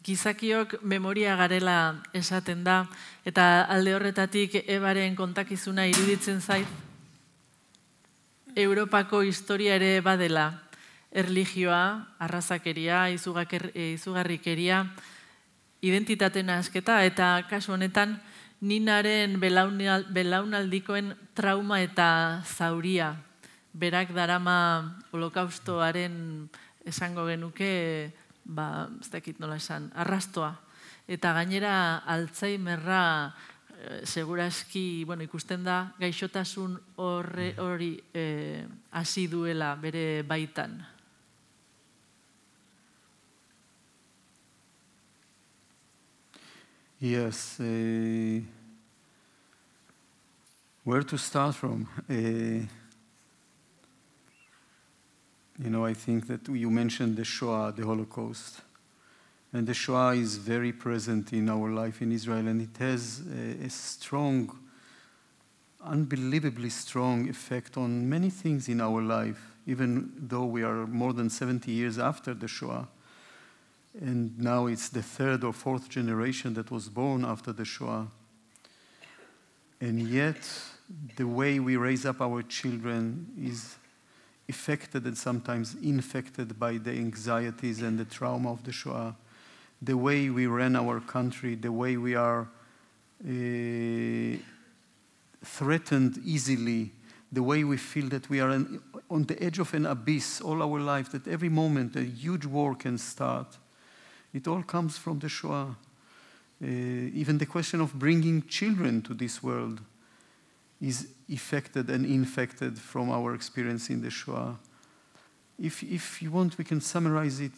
Gizakiok memoria garela esaten da, eta alde horretatik ebaren kontakizuna iruditzen zait. Europako historia ere badela, erligioa, arrazakeria, izugarrikeria, identitate asketa, eta kasu honetan, ninaren belaunaldikoen trauma eta zauria berak darama holokaustoaren esango genuke, ba, ez dakit nola esan, arrastoa. Eta gainera altzaimerra e, seguraski, bueno, ikusten da, gaixotasun horre, hori e, hasi duela bere baitan. Yes. Uh, where to start from? Uh, You know, I think that you mentioned the Shoah, the Holocaust. And the Shoah is very present in our life in Israel, and it has a, a strong, unbelievably strong effect on many things in our life, even though we are more than 70 years after the Shoah. And now it's the third or fourth generation that was born after the Shoah. And yet, the way we raise up our children is affected and sometimes infected by the anxieties and the trauma of the Shoah, the way we ran our country, the way we are uh, threatened easily, the way we feel that we are an, on the edge of an abyss all our life, that every moment a huge war can start. It all comes from the Shoah. Uh, even the question of bringing children to this world is affected and infected from our experience in the Shoah. If, if you want, we can summarize it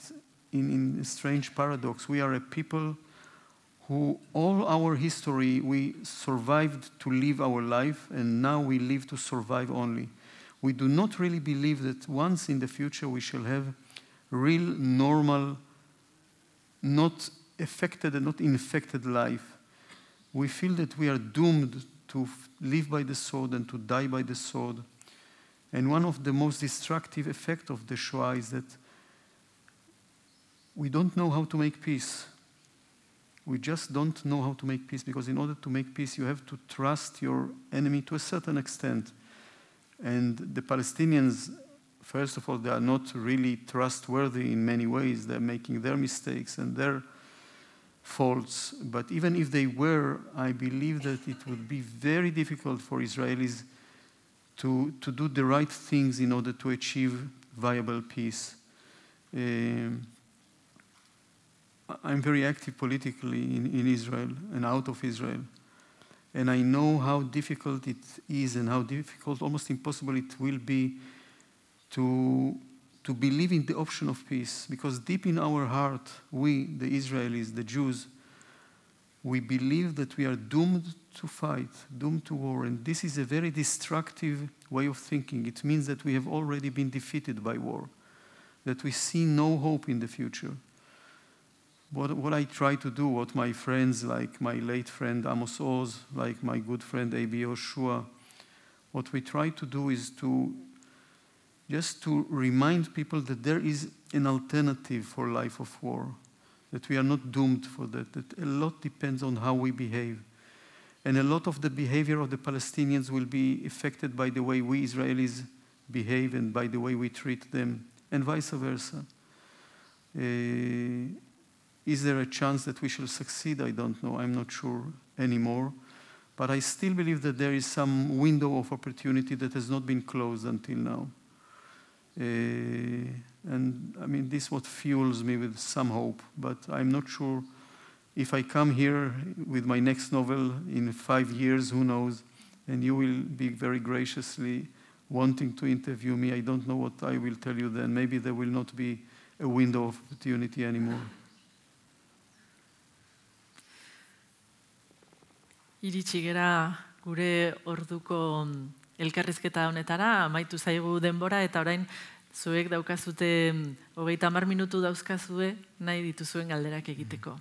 in, in a strange paradox. We are a people who, all our history, we survived to live our life, and now we live to survive only. We do not really believe that once in the future we shall have real, normal, not affected and not infected life. We feel that we are doomed to live by the sword and to die by the sword. And one of the most destructive effects of the Shoah is that we don't know how to make peace. We just don't know how to make peace because, in order to make peace, you have to trust your enemy to a certain extent. And the Palestinians, first of all, they are not really trustworthy in many ways. They're making their mistakes and their faults, but even if they were, I believe that it would be very difficult for Israelis to, to do the right things in order to achieve viable peace. Um, I'm very active politically in, in Israel and out of Israel. And I know how difficult it is and how difficult, almost impossible, it will be to to believe in the option of peace because deep in our heart, we, the Israelis, the Jews, we believe that we are doomed to fight, doomed to war. And this is a very destructive way of thinking. It means that we have already been defeated by war, that we see no hope in the future. What, what I try to do, what my friends, like my late friend Amos Oz, like my good friend A.B. Yehoshua, what we try to do is to just to remind people that there is an alternative for life of war, that we are not doomed for that, that a lot depends on how we behave. And a lot of the behavior of the Palestinians will be affected by the way we Israelis behave and by the way we treat them, and vice versa. Uh, is there a chance that we shall succeed? I don't know. I'm not sure anymore. But I still believe that there is some window of opportunity that has not been closed until now. Uh, and I mean, this is what fuels me with some hope, but I'm not sure if I come here with my next novel in five years, who knows, and you will be very graciously wanting to interview me. I don't know what I will tell you then. Maybe there will not be a window of opportunity anymore. Iritsi gera gure orduko mm, elkarrizketa honetara, amaitu zaigu denbora eta orain zuek daukazute mm, hogeita hamar minutu dauzkazue nahi dituzuen galderak egiteko.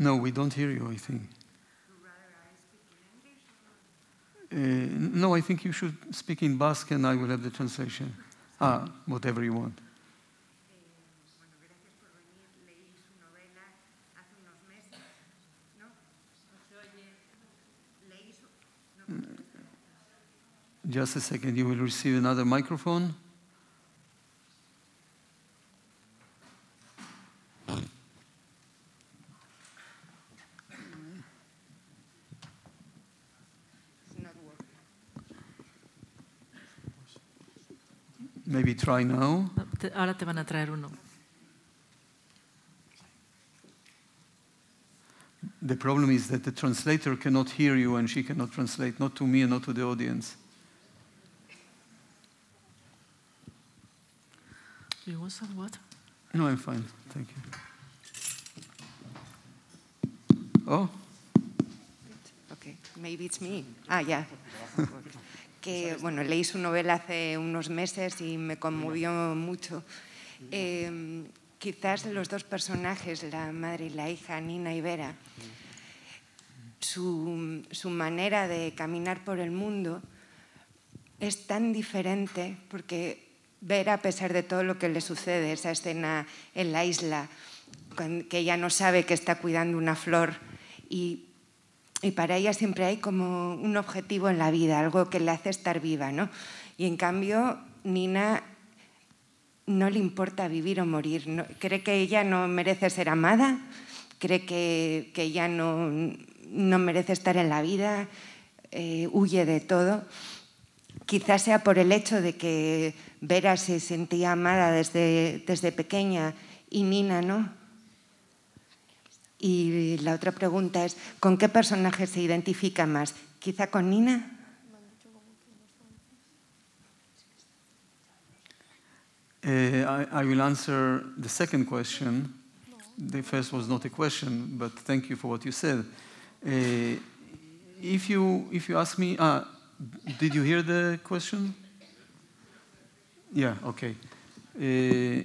No, we don't hear you, I think. No, I think you should speak in Basque and I will have the translation. Ah, whatever you want. Just a second, you will receive another microphone. It's not working. Maybe try now. Te- Ahora te van a traer uno. The problem is that the translator cannot hear you and she cannot translate, not to me and not to the audience. You want some water? No, I'm fine. Thank you. Oh, Okay, maybe it's me. Ah, ya. Que, bueno, leí su novela hace unos meses y me conmovió mucho. Eh, quizás los dos personajes, la madre y la hija, Nina y Vera, su, su manera de caminar por el mundo es tan diferente porque Vera, a pesar de todo lo que le sucede, esa escena en la isla, que ella no sabe que está cuidando una flor y y para ella siempre hay como un objetivo en la vida, algo que le hace estar viva, ¿no? Y en cambio, Nina no le importa vivir o morir. no- cree que ella no merece ser amada, cree que, que ella no, no merece estar en la vida, eh, huye de todo. Quizás sea por el hecho de que Vera se sentía amada desde, desde pequeña y Nina no. Y la otra pregunta es, ¿con qué personaje se identifica más? ¿Quizá con Nina? Uh, I, I will answer the second question. The first was not a question, but thank you for what you said. Uh, if you if you ask me, ah, did you hear the question? Yeah. Okay. Uh,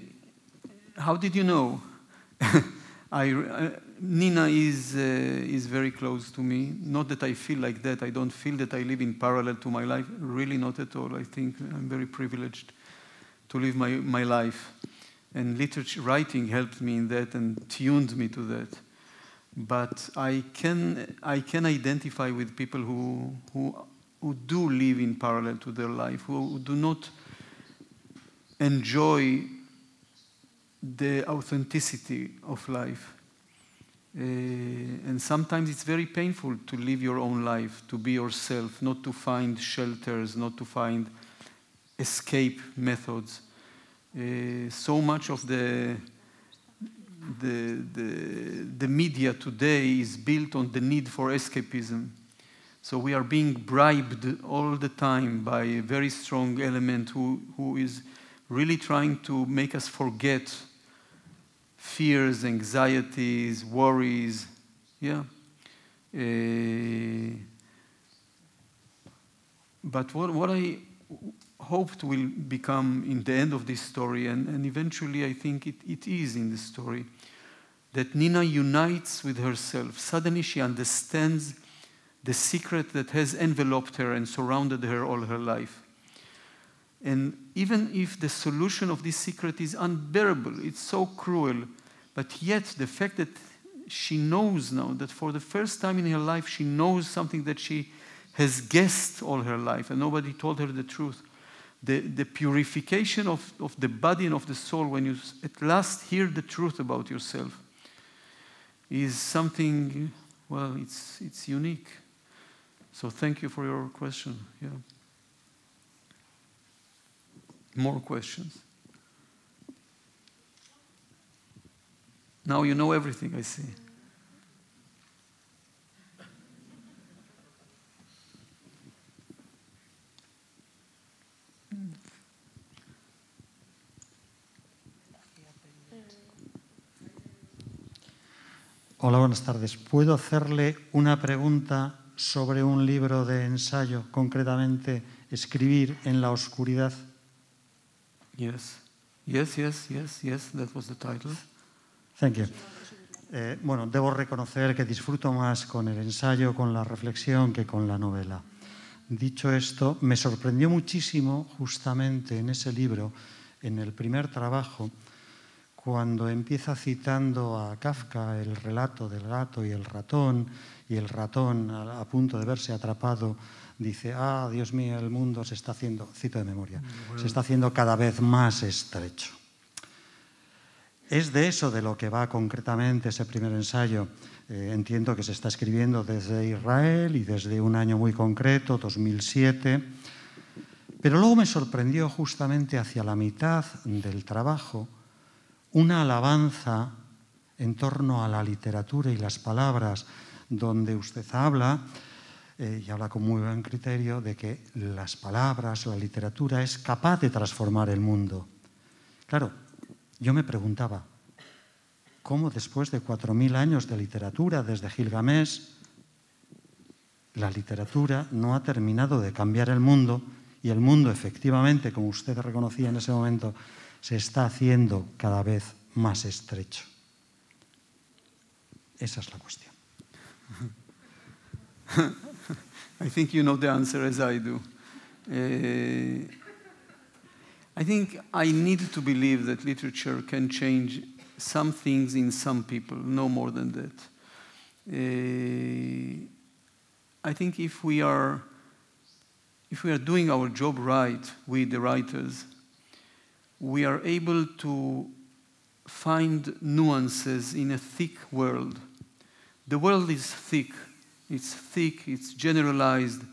how did you know? I, uh, Nina is uh, is very close to me. Not that I feel like that. I don't feel that I live in parallel to my life. Really, not at all. I think I'm very privileged to live my, my life. And literature writing helped me in that and tuned me to that. But I can, I can identify with people who, who, who do live in parallel to their life, who do not enjoy the authenticity of life. Uh, and sometimes it's very painful to live your own life, to be yourself, not to find shelters, not to find escape methods. Uh, so much of the, the, the, the media today is built on the need for escapism. So we are being bribed all the time by a very strong element who, who is really trying to make us forget fears, anxieties, worries. Yeah. Uh, but what, what I hoped will become in the end of this story, and, and eventually I think it, it is in the story, that Nina unites with herself. Suddenly she understands the secret that has enveloped her and surrounded her all her life. And even if the solution of this secret is unbearable, it's so cruel, but yet the fact that she knows now that for the first time in her life she knows something that she has guessed all her life and nobody told her the truth. The, the purification of, of the body and of the soul when you at last hear the truth about yourself is something, well, it's, it's unique. So thank you for your question. Yeah. More questions? Now you know everything, I see. Hola, buenas tardes. ¿Puedo hacerle una pregunta sobre un libro de ensayo, concretamente escribir en la oscuridad? Yes. Yes, yes, yes, yes, that was the title. Thank you. Eh, bueno, debo reconocer que disfruto más con el ensayo, con la reflexión, que con la novela. Dicho esto, me sorprendió muchísimo justamente en ese libro, en el primer trabajo, cuando empieza citando a Kafka el relato del gato y el ratón, y el ratón a, punto de verse atrapado dice, ah, Dios mío, el mundo se está haciendo, cito de memoria, se está haciendo cada vez más estrecho. Es de eso de lo que va concretamente ese primer ensayo. Eh, entiendo que se está escribiendo desde Israel y desde un año muy concreto, 2007. Pero luego me sorprendió justamente hacia la mitad del trabajo una alabanza en torno a la literatura y las palabras, donde usted habla, eh, y habla con muy buen criterio, de que las palabras, la literatura es capaz de transformar el mundo. Claro, yo me preguntaba, ¿cómo después de 4.000 años de literatura, desde Gilgamesh, la literatura no ha terminado de cambiar el mundo y el mundo efectivamente, como usted reconocía en ese momento, se está haciendo cada vez más estrecho? Esa es la cuestión. I think you know the answer as I do. Uh, I think I need to believe that literature can change some things in some people, no more than that. Uh, I think if we are if we are doing our job right with the writers, we are able to find nuances in a thick world. The world is thick. It's thick, it's generalized,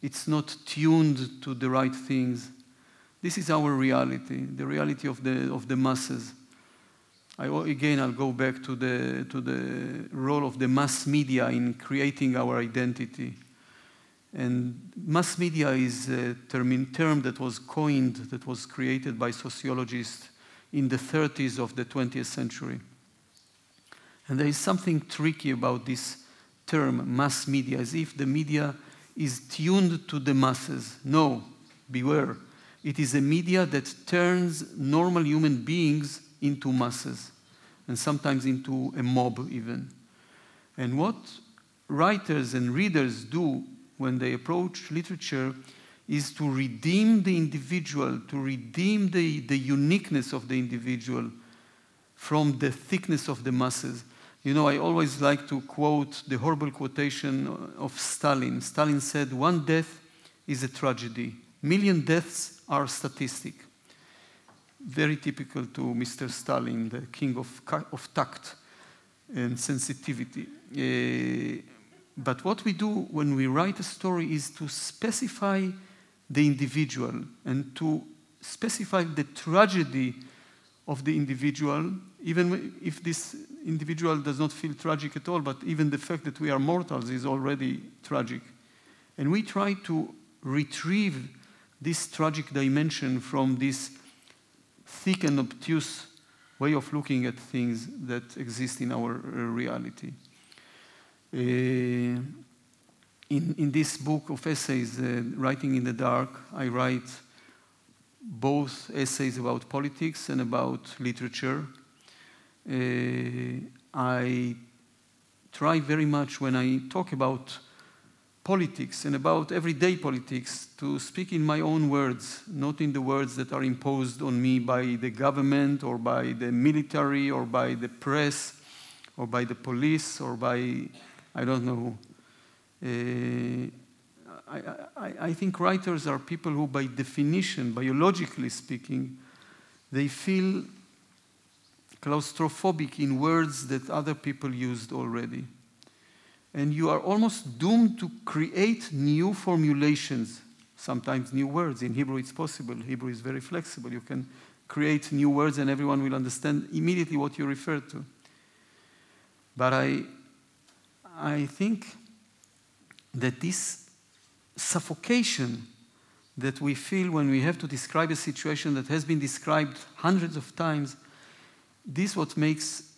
it's not tuned to the right things. This is our reality, the reality of the, of the masses. I, again, I'll go back to the, to the role of the mass media in creating our identity. And mass media is a term, term that was coined, that was created by sociologists in the 30s of the 20th century. And there is something tricky about this term, mass media, as if the media is tuned to the masses. No, beware. It is a media that turns normal human beings into masses, and sometimes into a mob, even. And what writers and readers do when they approach literature is to redeem the individual, to redeem the, the uniqueness of the individual from the thickness of the masses. You know, I always like to quote the horrible quotation of Stalin. Stalin said, One death is a tragedy, million deaths are statistic. Very typical to Mr. Stalin, the king of, of tact and sensitivity. Uh, but what we do when we write a story is to specify the individual and to specify the tragedy of the individual, even if this individual does not feel tragic at all, but even the fact that we are mortals is already tragic. And we try to retrieve this tragic dimension from this thick and obtuse way of looking at things that exist in our uh, reality. Uh, in, in this book of essays, uh, Writing in the Dark, I write both essays about politics and about literature. Uh, I try very much when I talk about politics and about everyday politics to speak in my own words, not in the words that are imposed on me by the government or by the military or by the press or by the police or by, I don't know. Uh, I, I, I think writers are people who, by definition, biologically speaking, they feel claustrophobic in words that other people used already. And you are almost doomed to create new formulations, sometimes new words. In Hebrew, it's possible. Hebrew is very flexible. You can create new words, and everyone will understand immediately what you refer to. But I, I think that this suffocation that we feel when we have to describe a situation that has been described hundreds of times, this what makes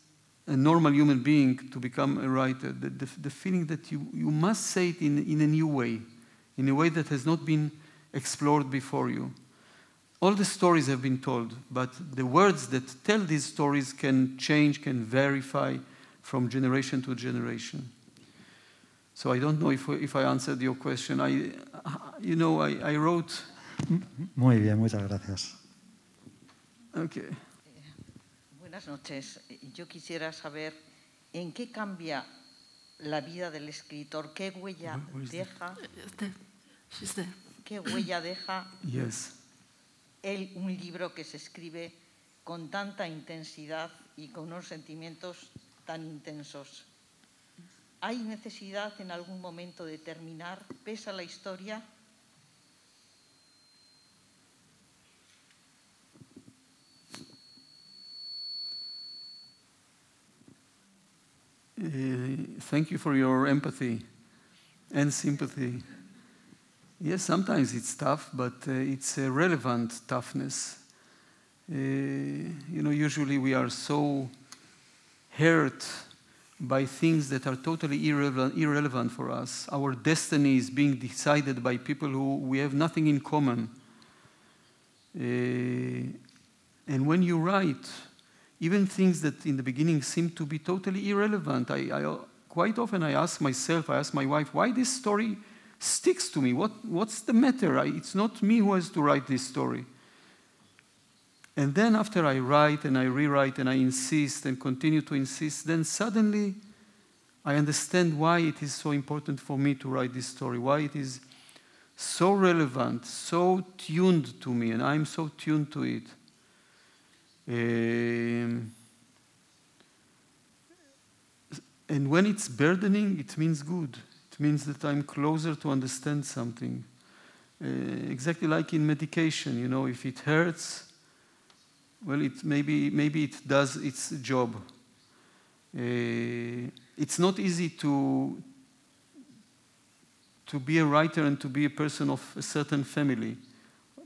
a normal human being to become a writer, the, the, the, feeling that you, you must say it in, in a new way, in a way that has not been explored before you. All the stories have been told, but the words that tell these stories can change, can verify from generation to generation. So I don't know if, if I answered your question. I, you know, I, I wrote. Muy bien, muchas gracias. Okay. Buenas noches. Yo quisiera saber en qué cambia la vida del escritor, qué huella deja. ¿Qué huella deja yes. un libro que se escribe con tanta intensidad y con unos sentimientos tan intensos? ¿Hay necesidad en algún momento de terminar? ¿Pesa la historia? Uh, thank you for your empathy and sympathy. Yes, sometimes it's tough, but uh, it's a relevant toughness. Uh, you know, usually we are so hurt by things that are totally irrelevant, irrelevant for us. Our destiny is being decided by people who we have nothing in common. Uh, and when you write, even things that in the beginning seem to be totally irrelevant, I, I, quite often I ask myself, I ask my wife, why this story sticks to me? What, what's the matter? I, it's not me who has to write this story. And then after I write and I rewrite and I insist and continue to insist, then suddenly I understand why it is so important for me to write this story, why it is so relevant, so tuned to me, and I'm so tuned to it. Um, and when it's burdening, it means good. It means that I'm closer to understand something. Uh, exactly like in medication, you know, if it hurts, well, it maybe, maybe it does its job. Uh, it's not easy to, to be a writer and to be a person of a certain family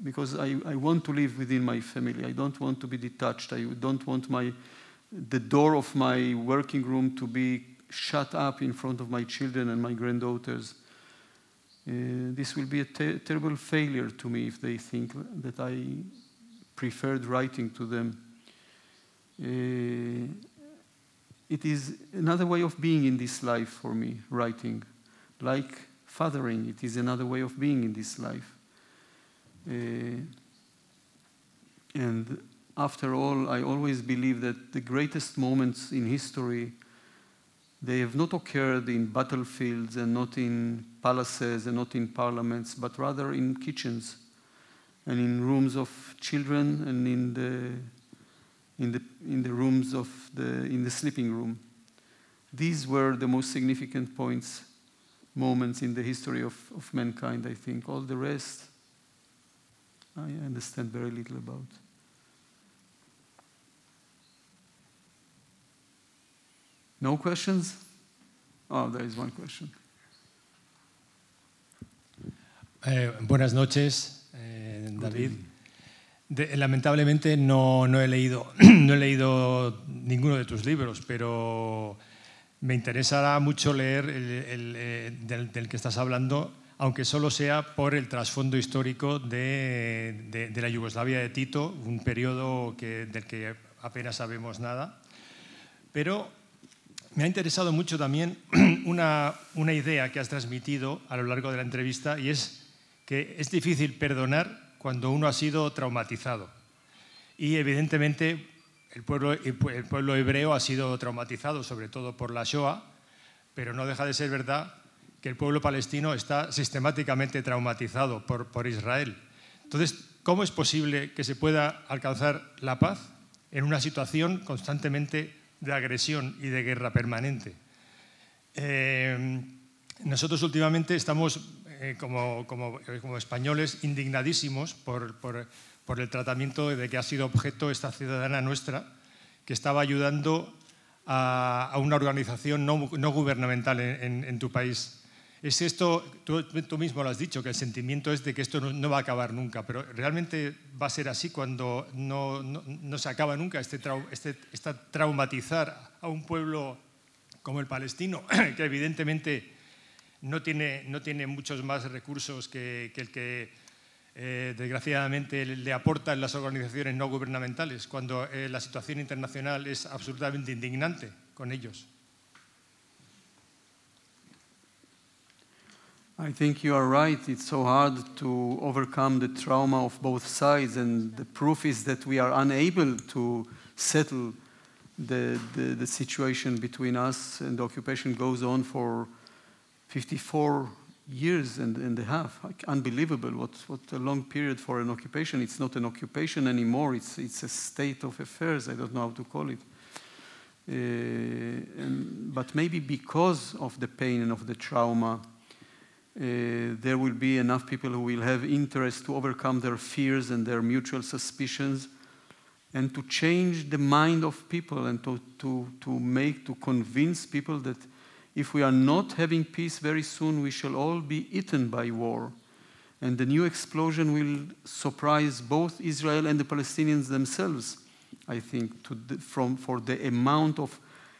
because I, I want to live within my family. I don't want to be detached. I don't want my, the door of my working room to be shut up in front of my children and my granddaughters. Uh, this will be a ter terrible failure to me if they think that I preferred writing to them. Uh, it is another way of being in this life for me, writing. Like fathering, it is another way of being in this life. Uh, and after all, I always believe that the greatest moments in history they have not occurred in battlefields and not in palaces and not in parliaments, but rather in kitchens and in rooms of children and in the, in the, in the rooms of the, in the sleeping room. These were the most significant points, moments in the history of, of mankind, I think. All the rest, I understand very little about. No questions? Oh, there is one question. Eh, buenas noches, eh, David. De, lamentablemente no, no, he leído, no he leído ninguno de tus libros, pero me interesará mucho leer el, el, eh, del, del, que estás hablando, aunque solo sea por el trasfondo histórico de, la Yugoslavia de Tito, un periodo del que apenas sabemos nada. Pero me ha interesado mucho también una, idea que has transmitido a lo largo de la entrevista y es que es difícil perdonar cuando uno ha sido traumatizado. Y evidentemente el pueblo hebreo ha sido traumatizado, sobre todo por la Shoah, pero no deja de ser verdad que el pueblo palestino está sistemáticamente traumatizado por, Israel. Entonces, ¿cómo es posible que se pueda alcanzar la paz en una situación constantemente de agresión y de guerra permanente. Eh, nosotros últimamente estamos, eh, como, como, españoles, indignadísimos por, por, el tratamiento de que ha sido objeto esta ciudadana nuestra, que estaba ayudando a, a una organización no, no gubernamental en, en, en, tu país. Es esto, tú, mismo lo has dicho, que el sentimiento es de que esto no, va a acabar nunca, pero realmente va a ser así cuando no, se acaba nunca este, trau, este, traumatizar a un pueblo como el palestino, que evidentemente no tiene, no tiene muchos más recursos que, que el que eh, desgraciadamente le aportan las organizaciones no gubernamentales, cuando eh, la situación internacional es absolutamente indignante con ellos. I think you are right. It's so hard to overcome the trauma of both sides, and the proof is that we are unable to settle the, the, the situation between us, and the occupation goes on for 54 years and, and a half. Like, unbelievable. What, what a long period for an occupation. It's not an occupation anymore, it's, it's a state of affairs. I don't know how to call it. Uh, and, but maybe because of the pain and of the trauma, Uh, there will be enough people who will have interest to overcome their fears and their mutual suspicions and to change the mind of people and to, to, to make, to convince people that if we are not having peace very soon, we shall all be eaten by war. And the new explosion will surprise both Israel and the Palestinians themselves, I think, the, from, for the amount of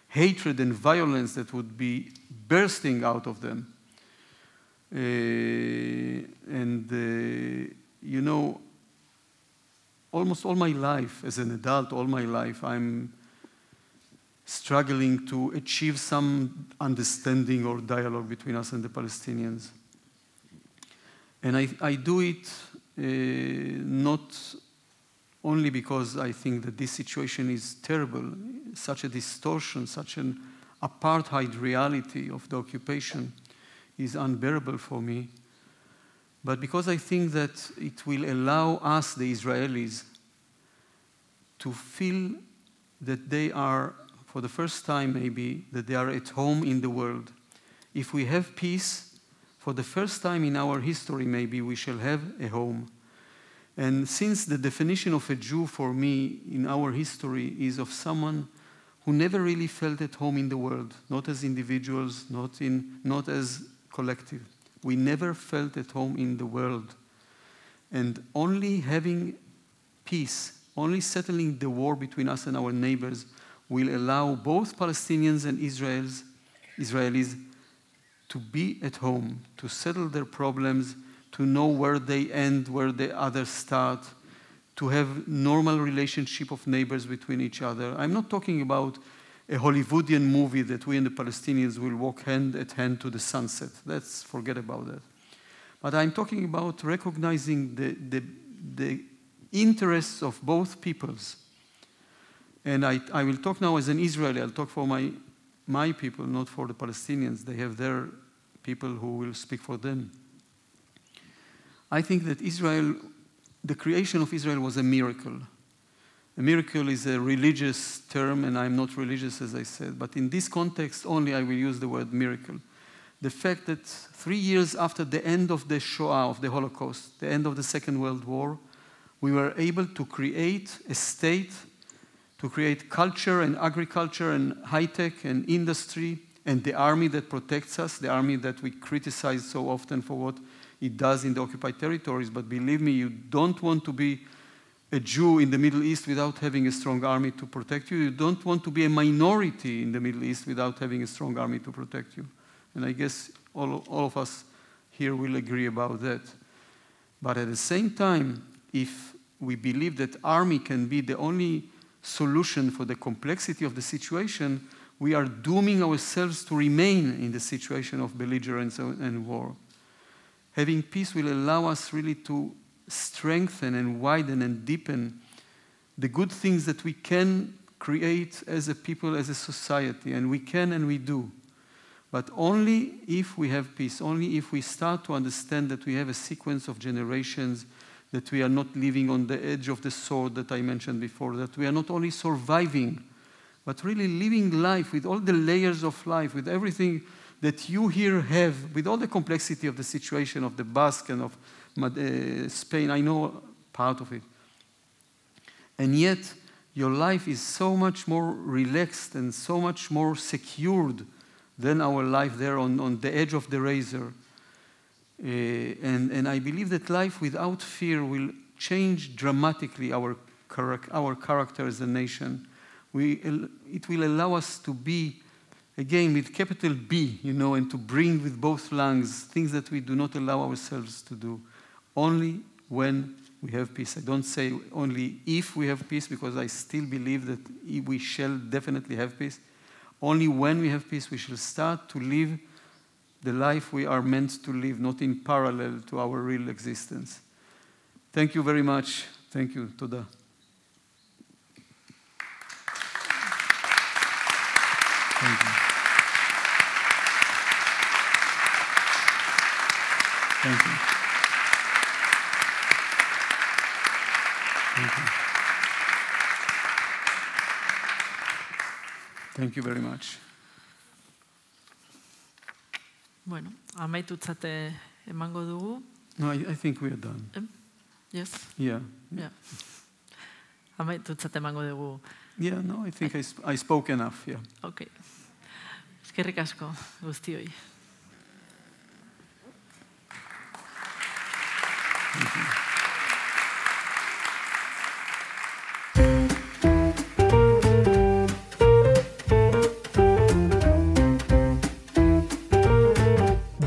hatred and violence that would be bursting out of them. Uh, and, uh, you know, almost all my life, as an adult, all my life, I'm struggling to achieve some understanding or dialogue between us and the Palestinians. And I, I do it uh, not only because I think that this situation is terrible, such a distortion, such an apartheid reality of the occupation is unbearable for me, but because I think that it will allow us, the Israelis, to feel that they are, for the first time maybe, that they are at home in the world. If we have peace, for the first time in our history, maybe we shall have a home. And since the definition of a Jew for me in our history is of someone who never really felt at home in the world, not as individuals, not, in, not as collective. We never felt at home in the world. And only having peace, only settling the war between us and our neighbors will allow both Palestinians and Israelis, Israelis to be at home, to settle their problems, to know where they end, where the others start, to have normal relationship of neighbors between each other. I'm not talking about a Hollywoodian movie that we and the Palestinians will walk hand at hand to the sunset. Let's forget about that. But I'm talking about recognizing the, the, the interests of both peoples. And I, I will talk now as an Israeli, I'll talk for my, my people, not for the Palestinians. They have their people who will speak for them. I think that Israel, the creation of Israel was a miracle. A miracle is a religious term, and I'm not religious, as I said, but in this context only I will use the word miracle. The fact that three years after the end of the Shoah, of the Holocaust, the end of the Second World War, we were able to create a state, to create culture and agriculture and high tech and industry and the army that protects us, the army that we criticize so often for what it does in the occupied territories. But believe me, you don't want to be a Jew in the Middle East without having a strong army to protect you. You don't want to be a minority in the Middle East without having a strong army to protect you. And I guess all, all of us here will agree about that. But at the same time, if we believe that army can be the only solution for the complexity of the situation, we are dooming ourselves to remain in the situation of belligerence and war. Having peace will allow us really to strengthen and widen and deepen the good things that we can create as a people, as a society, and we can and we do. But only if we have peace, only if we start to understand that we have a sequence of generations, that we are not living on the edge of the sword that I mentioned before, that we are not only surviving, but really living life with all the layers of life, with everything that you here have, with all the complexity of the situation of the Basque and of uh, Spain, I know part of it. And yet, your life is so much more relaxed and so much more secured than our life there on, on the edge of the razor. Uh, and, and I believe that life without fear will change dramatically our, our character as a nation. We, it will allow us to be, again, with capital B, you know, and to bring with both lungs things that we do not allow ourselves to do. Only when we have peace. I don't say only if we have peace, because I still believe that we shall definitely have peace. Only when we have peace, we shall start to live the life we are meant to live, not in parallel to our real existence. Thank you very much. Thank you. Toda. Thank you. Thank you. Thank you very much. Bueno, amaitutzate emango dugu. No, I, I think we are done. Em? Yes? Yeah. Yeah. Amaitutzate emango dugu. Yeah, no, I think I, sp- I spoke enough. Yeah. Ok. Eskerrik asko guztioi.